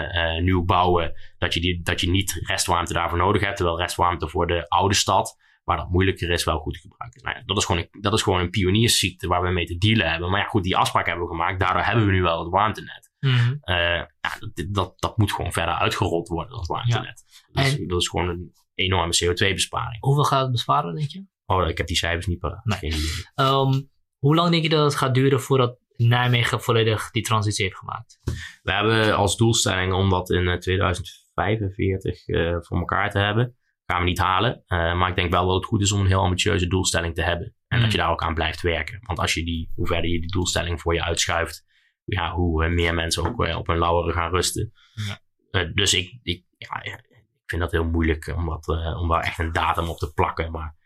uh, nieuw bouwen. Dat je, die, dat je niet restwarmte daarvoor nodig hebt. Terwijl restwarmte voor de oude stad, waar dat moeilijker is, wel goed te gebruiken. Nou ja, dat, is gewoon een, dat is gewoon een pioniersziekte waar we mee te dealen hebben. Maar ja, goed, die afspraak hebben we gemaakt. Daardoor hebben we nu wel het warmtenet. Mm. ja, ja, dat, dat, dat moet gewoon verder uitgerold worden, dat warmtenet. Ja. Dus En- dat is gewoon een enorme CO2-besparing. Hoeveel gaat het besparen, denk je? Oh, ik heb die cijfers niet paraat. Nee. Ehm, hoe lang denk je dat het gaat duren voordat Nijmegen volledig die transitie heeft gemaakt? We hebben als doelstelling om dat in eh, 2045 eh, voor elkaar te hebben. Gaan we niet halen. Eh, maar ik denk wel dat het goed is om een heel ambitieuze doelstelling te hebben. En Mm. dat je daar ook aan blijft werken. Want als je die, hoe verder je die doelstelling voor je uitschuift, ja, hoe eh, meer mensen ook eh, op hun lauweren gaan rusten. Ja. Eh, dus ik, ik, ja, ik vind dat heel moeilijk om, dat, eh, om daar echt een datum op te plakken. Maar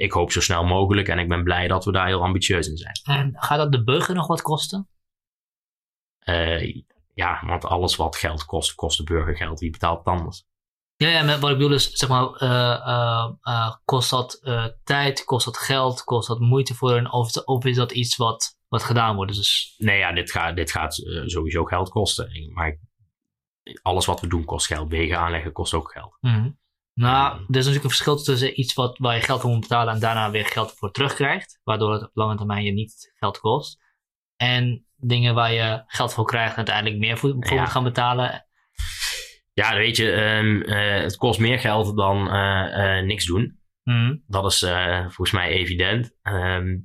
ik hoop zo snel mogelijk en ik ben blij dat we daar heel ambitieus in zijn. En gaat dat de burger nog wat kosten? Eh, ja, want alles wat geld kost, kost de burger geld. Wie betaalt het anders? Ja, ja, maar wat ik bedoel is, zeg maar, eh, eh, kost dat tijd, kost dat geld, kost dat moeite voor een, of, of is dat iets wat, wat gedaan wordt? Dus, Nee, ja, dit gaat, dit gaat sowieso geld kosten. Maar alles wat we doen kost geld. Wegen aanleggen kost ook geld. mhm. Nou, er is natuurlijk een verschil tussen iets wat, waar je geld voor moet betalen en daarna weer geld voor terugkrijgt, waardoor het op lange termijn je niet geld kost. En dingen waar je geld voor krijgt en uiteindelijk meer voor, voor Ja. moet gaan betalen. Ja, weet je, ehm, eh, het kost meer geld dan eh, eh, niks doen. Mhm. Dat is volgens mij evident. Ehm,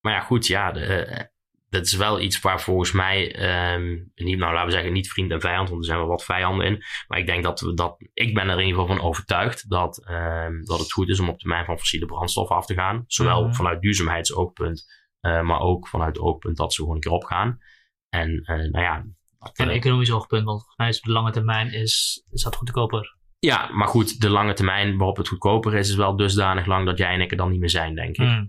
maar ja, goed, ja, de, dat is wel iets waar volgens mij, ehm, niet, nou laten we zeggen, niet vriend en vijand, want er zijn wel wat vijanden in. Maar ik denk dat we dat, ik ben er in ieder geval van overtuigd dat, ehm, dat het goed is om op termijn van fossiele brandstoffen af te gaan. Zowel Mhm. vanuit duurzaamheidsoogpunt, eh, maar ook vanuit het oogpunt dat ze gewoon een keer opgaan. En eh, nou ja, eh, economisch oogpunt, want volgens mij is op de lange termijn is, is dat goedkoper. ja, maar goed, de lange termijn waarop het goedkoper is, is wel dusdanig lang dat jij en ik er dan niet meer zijn, denk ik. Mhm.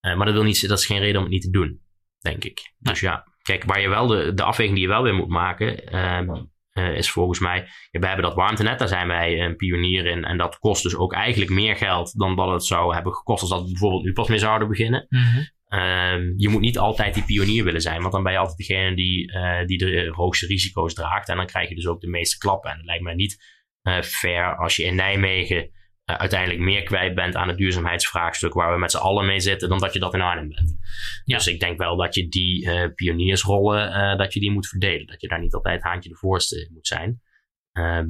Eh, maar dat, wil niet, dat is geen reden om het niet te doen, denk ik. Dus ja, kijk, waar je wel de, de afweging die je wel weer moet maken, ehm, eh, is volgens mij, ja, we hebben dat warmtenet, daar zijn wij een pionier in. En dat kost dus ook eigenlijk meer geld dan dat het zou hebben gekost als dat we bijvoorbeeld nu pas mee zouden beginnen. Mhm. Ehm, je moet niet altijd die pionier willen zijn, want dan ben je altijd degene die, eh, die de hoogste risico's draagt. En dan krijg je dus ook de meeste klappen. En het lijkt mij niet eh, fair als je in Nijmegen eh, uiteindelijk meer kwijt bent aan het duurzaamheidsvraagstuk waar we met z'n allen mee zitten, dan dat je dat in Arnhem bent. Ja. Dus ik denk wel dat je die eh, pioniersrollen, eh, dat je die moet verdelen. Dat je daar niet altijd haantje de voorste moet zijn. Ehm,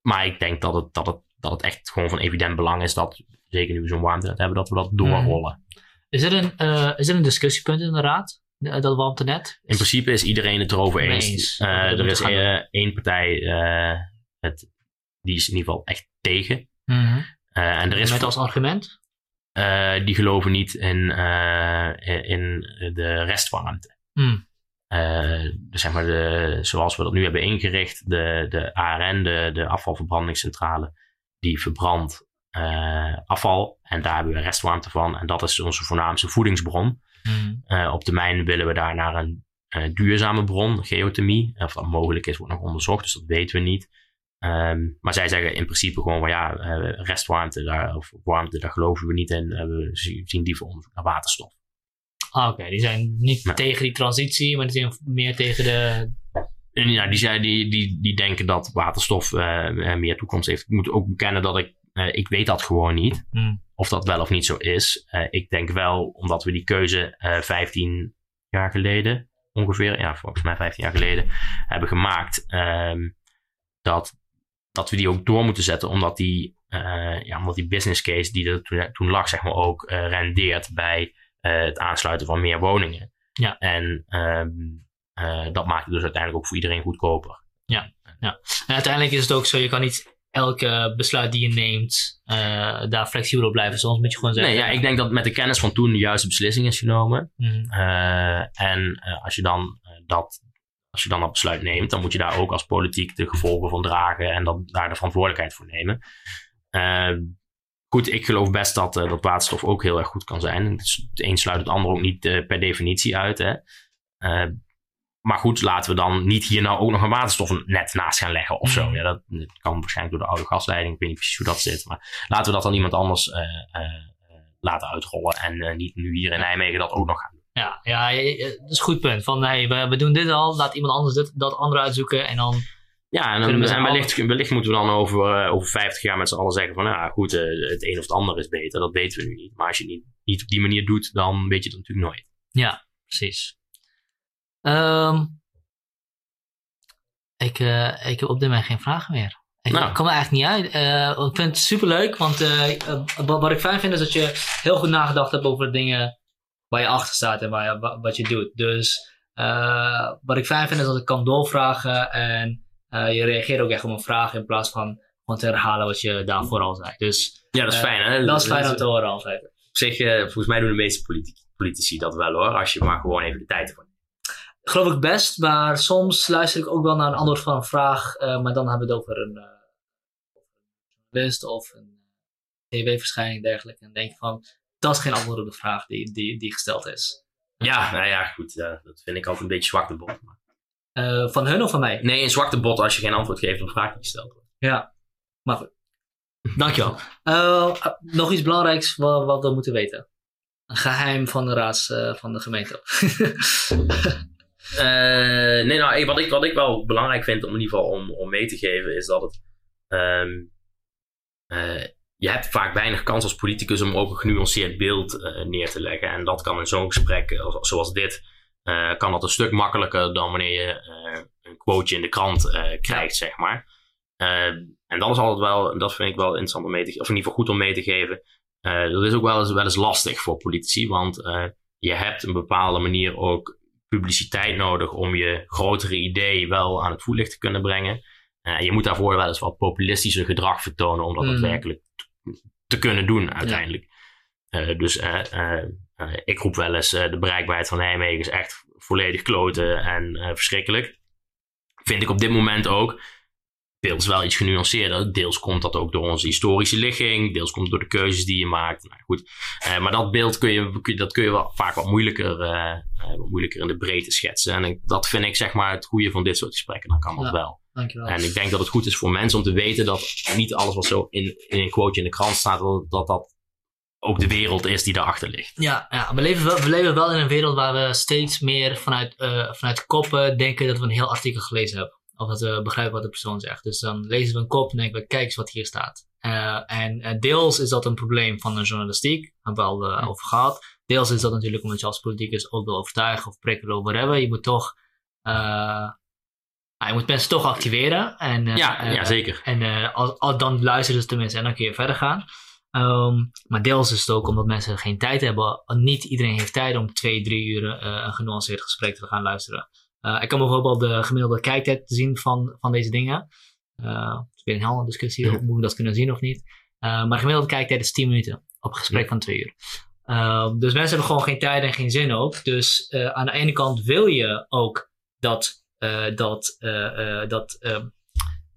maar ik denk dat het, dat, het, dat het echt gewoon van evident belang is dat, zeker nu we zo'n warmtenet hebben, dat we dat doorrollen. Is er een, is er een discussiepunt in de raad? Dat warmtenet? In principe is iedereen het erover eens. er is één partij, het, die is in ieder geval echt tegen. Eh, en er is Met als argument? eh, die geloven niet in, eh, in de restwarmte. Dus zeg maar de, zoals we dat nu hebben ingericht, de, de ARN, de, de afvalverbrandingscentrale, die verbrandt afval. En daar hebben we restwarmte van. En dat is onze voornaamste voedingsbron. Mhm. Eh, op termijn willen we daar naar een duurzame bron, geothermie. Of dat mogelijk is, wordt nog onderzocht, dus dat weten we niet. Ehm, maar zij zeggen in principe gewoon van ja, restwarmte daar, of warmte, daar geloven we niet in. Eh, we zi- zien liever onderzoek naar waterstof. Ah, Oké, die zijn niet tegen die transitie, maar die zijn meer tegen de. En ja, die, die, die, die denken dat waterstof eh, eh, meer toekomst heeft. Ik moet ook bekennen dat ik, eh, ik weet dat gewoon niet. Hmm. Of dat wel of niet zo is. Ik denk wel, omdat we die keuze eh 15 jaar geleden, ongeveer, ja, volgens mij 15 jaar geleden, hebben gemaakt. ehm, dat, dat we die ook door moeten zetten, omdat die, eh, ja, omdat die business case die er toen, toen lag, zeg maar, ook eh, rendeert bij eh, het aansluiten van meer woningen. Ja. En ehm, eh, dat maakt het dus uiteindelijk ook voor iedereen goedkoper. En uiteindelijk is het ook zo, je kan niet elke besluit die je neemt daar flexibel op blijven. Soms moet je gewoon zeggen. Nee, ja, ik denk dat met de kennis van toen de juiste beslissing is genomen. Mhm. En als, je dan, dat, als je dan dat besluit neemt, dan moet je daar ook als politiek de gevolgen van dragen en dan daar de verantwoordelijkheid voor nemen. Eh, goed, ik geloof best dat, eh, dat waterstof ook heel erg goed kan zijn. Dus het een sluit het ander ook niet eh, per definitie uit. Hè. Eh, maar goed, laten we dan niet hier nou ook nog een waterstofnet naast gaan leggen of zo. Mhm. Ja, dat, dat kan waarschijnlijk door de oude gasleiding. Ik weet niet precies hoe dat zit. Maar laten we dat dan iemand anders eh, laten uitrollen. En niet nu hier in Nijmegen dat ook nog. Ja, ja, dat is een goed punt. Van hey, we, we doen dit al, laat iemand anders dit, dat andere uitzoeken. En dan. Ja, en, dan, we en alle- wellicht, wellicht moeten we dan over, eh, over 50 jaar met z'n allen zeggen van, nou ja, goed, eh, het een of het ander is beter. Dat weten we nu niet. Maar als je het niet, niet op die manier doet, dan weet je het natuurlijk nooit. Ja, precies. Ehm, Ik, uh, ik heb op dit moment geen vragen meer. Ik Nou. kom er eigenlijk niet uit. Eh, ik vind het super leuk, want eh, eh, wat, wat ik fijn vind is dat je heel goed nagedacht hebt over dingen waar je achter staat en waar je, wa- wat je doet. Dus eh, wat ik fijn vind is dat ik kan doorvragen en eh, je reageert ook echt op een vraag in plaats van gewoon te herhalen wat je daarvoor al zei. Dus Ja, dat is Eh, fijn, hè? dat is fijn om te horen altijd. Op zich, volgens mij doen de meeste politi- politici dat wel hoor. Als je maar gewoon even de tijd ervoor neemt. Geloof ik best, maar soms luister ik ook wel naar een antwoord van een vraag, maar dan hebben we het over een, journalist of een tv-verschijning en dergelijke. En denk van, dat is geen antwoord op de vraag die, die, die gesteld is. Ja, nou ja, goed. eh, dat vind ik altijd een beetje zwakte bot. Maar- Eh, van hun of van mij? Nee, een zwakte bot als je geen antwoord geeft op een vraag die gesteld wordt. Ja, maar goed. Dankjewel. Eh, uh, nog iets belangrijks wat, wat we moeten weten. Een geheim van de raads uh, van de gemeente. uh, [LAUGHS] nee, nou, wat ik, wat ik wel belangrijk vind om in ieder geval om, om mee te geven, is dat het. Um, uh, je hebt vaak weinig kans als politicus om ook een genuanceerd beeld uh, neer te leggen. En dat kan in zo'n gesprek zoals dit, uh, kan dat een stuk makkelijker dan wanneer je uh, een quoteje in de krant krijgt, zeg maar. en dat is altijd wel, dat vind ik wel interessant om mee te geven, of in ieder geval goed om mee te geven. dat is ook wel eens, wel eens lastig voor politici, want je hebt een bepaalde manier ook publiciteit nodig om je grotere idee wel aan het voetlicht te kunnen brengen. Je moet daarvoor wel eens wat populistischer gedrag vertonen om dat Mm. daadwerkelijk te kunnen doen uiteindelijk. Ja. Uh, dus uh, ik roep wel eens de bereikbaarheid van Nijmegen is echt volledig kloten en verschrikkelijk. Vind ik op dit moment ook. Deels wel iets genuanceerder. Deels komt dat ook door onze historische ligging. Deels komt het door de keuzes die je maakt. Nou, goed. maar dat beeld kun je, dat kun je wel, vaak wat moeilijker, wat moeilijker in de breedte schetsen. En ik, dat vind ik zeg maar het goede van dit soort gesprekken. Dan kan dat Ja. wel. Dankjewel. En ik denk dat het goed is voor mensen om te weten dat niet alles wat zo in, in een quoteje in de krant staat, dat, dat dat ook de wereld is die daarachter ligt. Ja, ja we, leven wel, we leven wel in een wereld waar we steeds meer vanuit, uh, vanuit koppen denken dat we een heel artikel gelezen hebben. Of dat we begrijpen wat de persoon zegt. Dus dan lezen we een kop en denken we, kijk eens wat hier staat. Uh, en uh, deels is dat een probleem van de journalistiek, hebben we al uh, over gehad. Deels is dat natuurlijk omdat je als politicus ook wil overtuigen of prikkelen of whatever. Je moet toch nou, je moet mensen toch activeren. En, ja, ja, zeker. En als, als, dan luisteren ze tenminste en dan kun je verder gaan. Um, maar deels is het ook omdat mensen geen tijd hebben. Niet iedereen heeft tijd om twee, drie uur een genuanceerd gesprek te gaan luisteren. Ik kan bijvoorbeeld de gemiddelde kijktijd zien van, van deze dingen. het is weer een hele discussie, ja. moet ik dat kunnen zien of niet. maar gemiddelde kijktijd is 10 minuten op een gesprek ja. van twee uur. Dus mensen hebben gewoon geen tijd en geen zin ook. Dus aan de ene kant wil je ook dat, dat, dat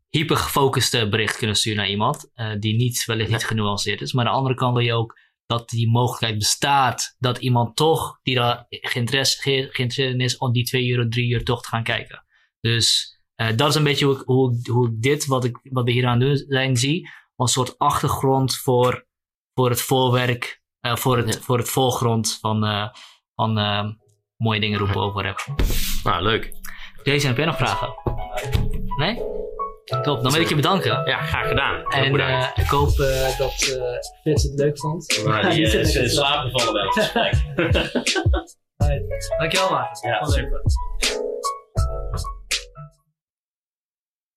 hypergefocuste bericht kunnen sturen naar iemand. die niet, wellicht niet genuanceerd is. Maar aan de andere kant wil je ook dat die mogelijkheid bestaat. Dat iemand toch, die daar geïnteresseerd in is, om die twee uur of drie uur toch te gaan kijken. Dus dat is een beetje hoe ik, hoe, hoe ik dit, wat, ik, wat we hier aan doen zijn, zie. Als een soort achtergrond voor, voor het voorwerk. Uh, voor, het, voor het voorgrond van, uh, van mooie dingen roepen over rap. Nou, leuk. Deze heb jij nog vragen? Nee? Top, dan wil ik je bedanken. Ja, graag gedaan. En uh, ik hoop uh, dat uh, Frits het leuk vond. Maar die [LAUGHS] is in slaap gevallen bij het gesprek. [LAUGHS] Dankjewel, Maarten. Ja, super.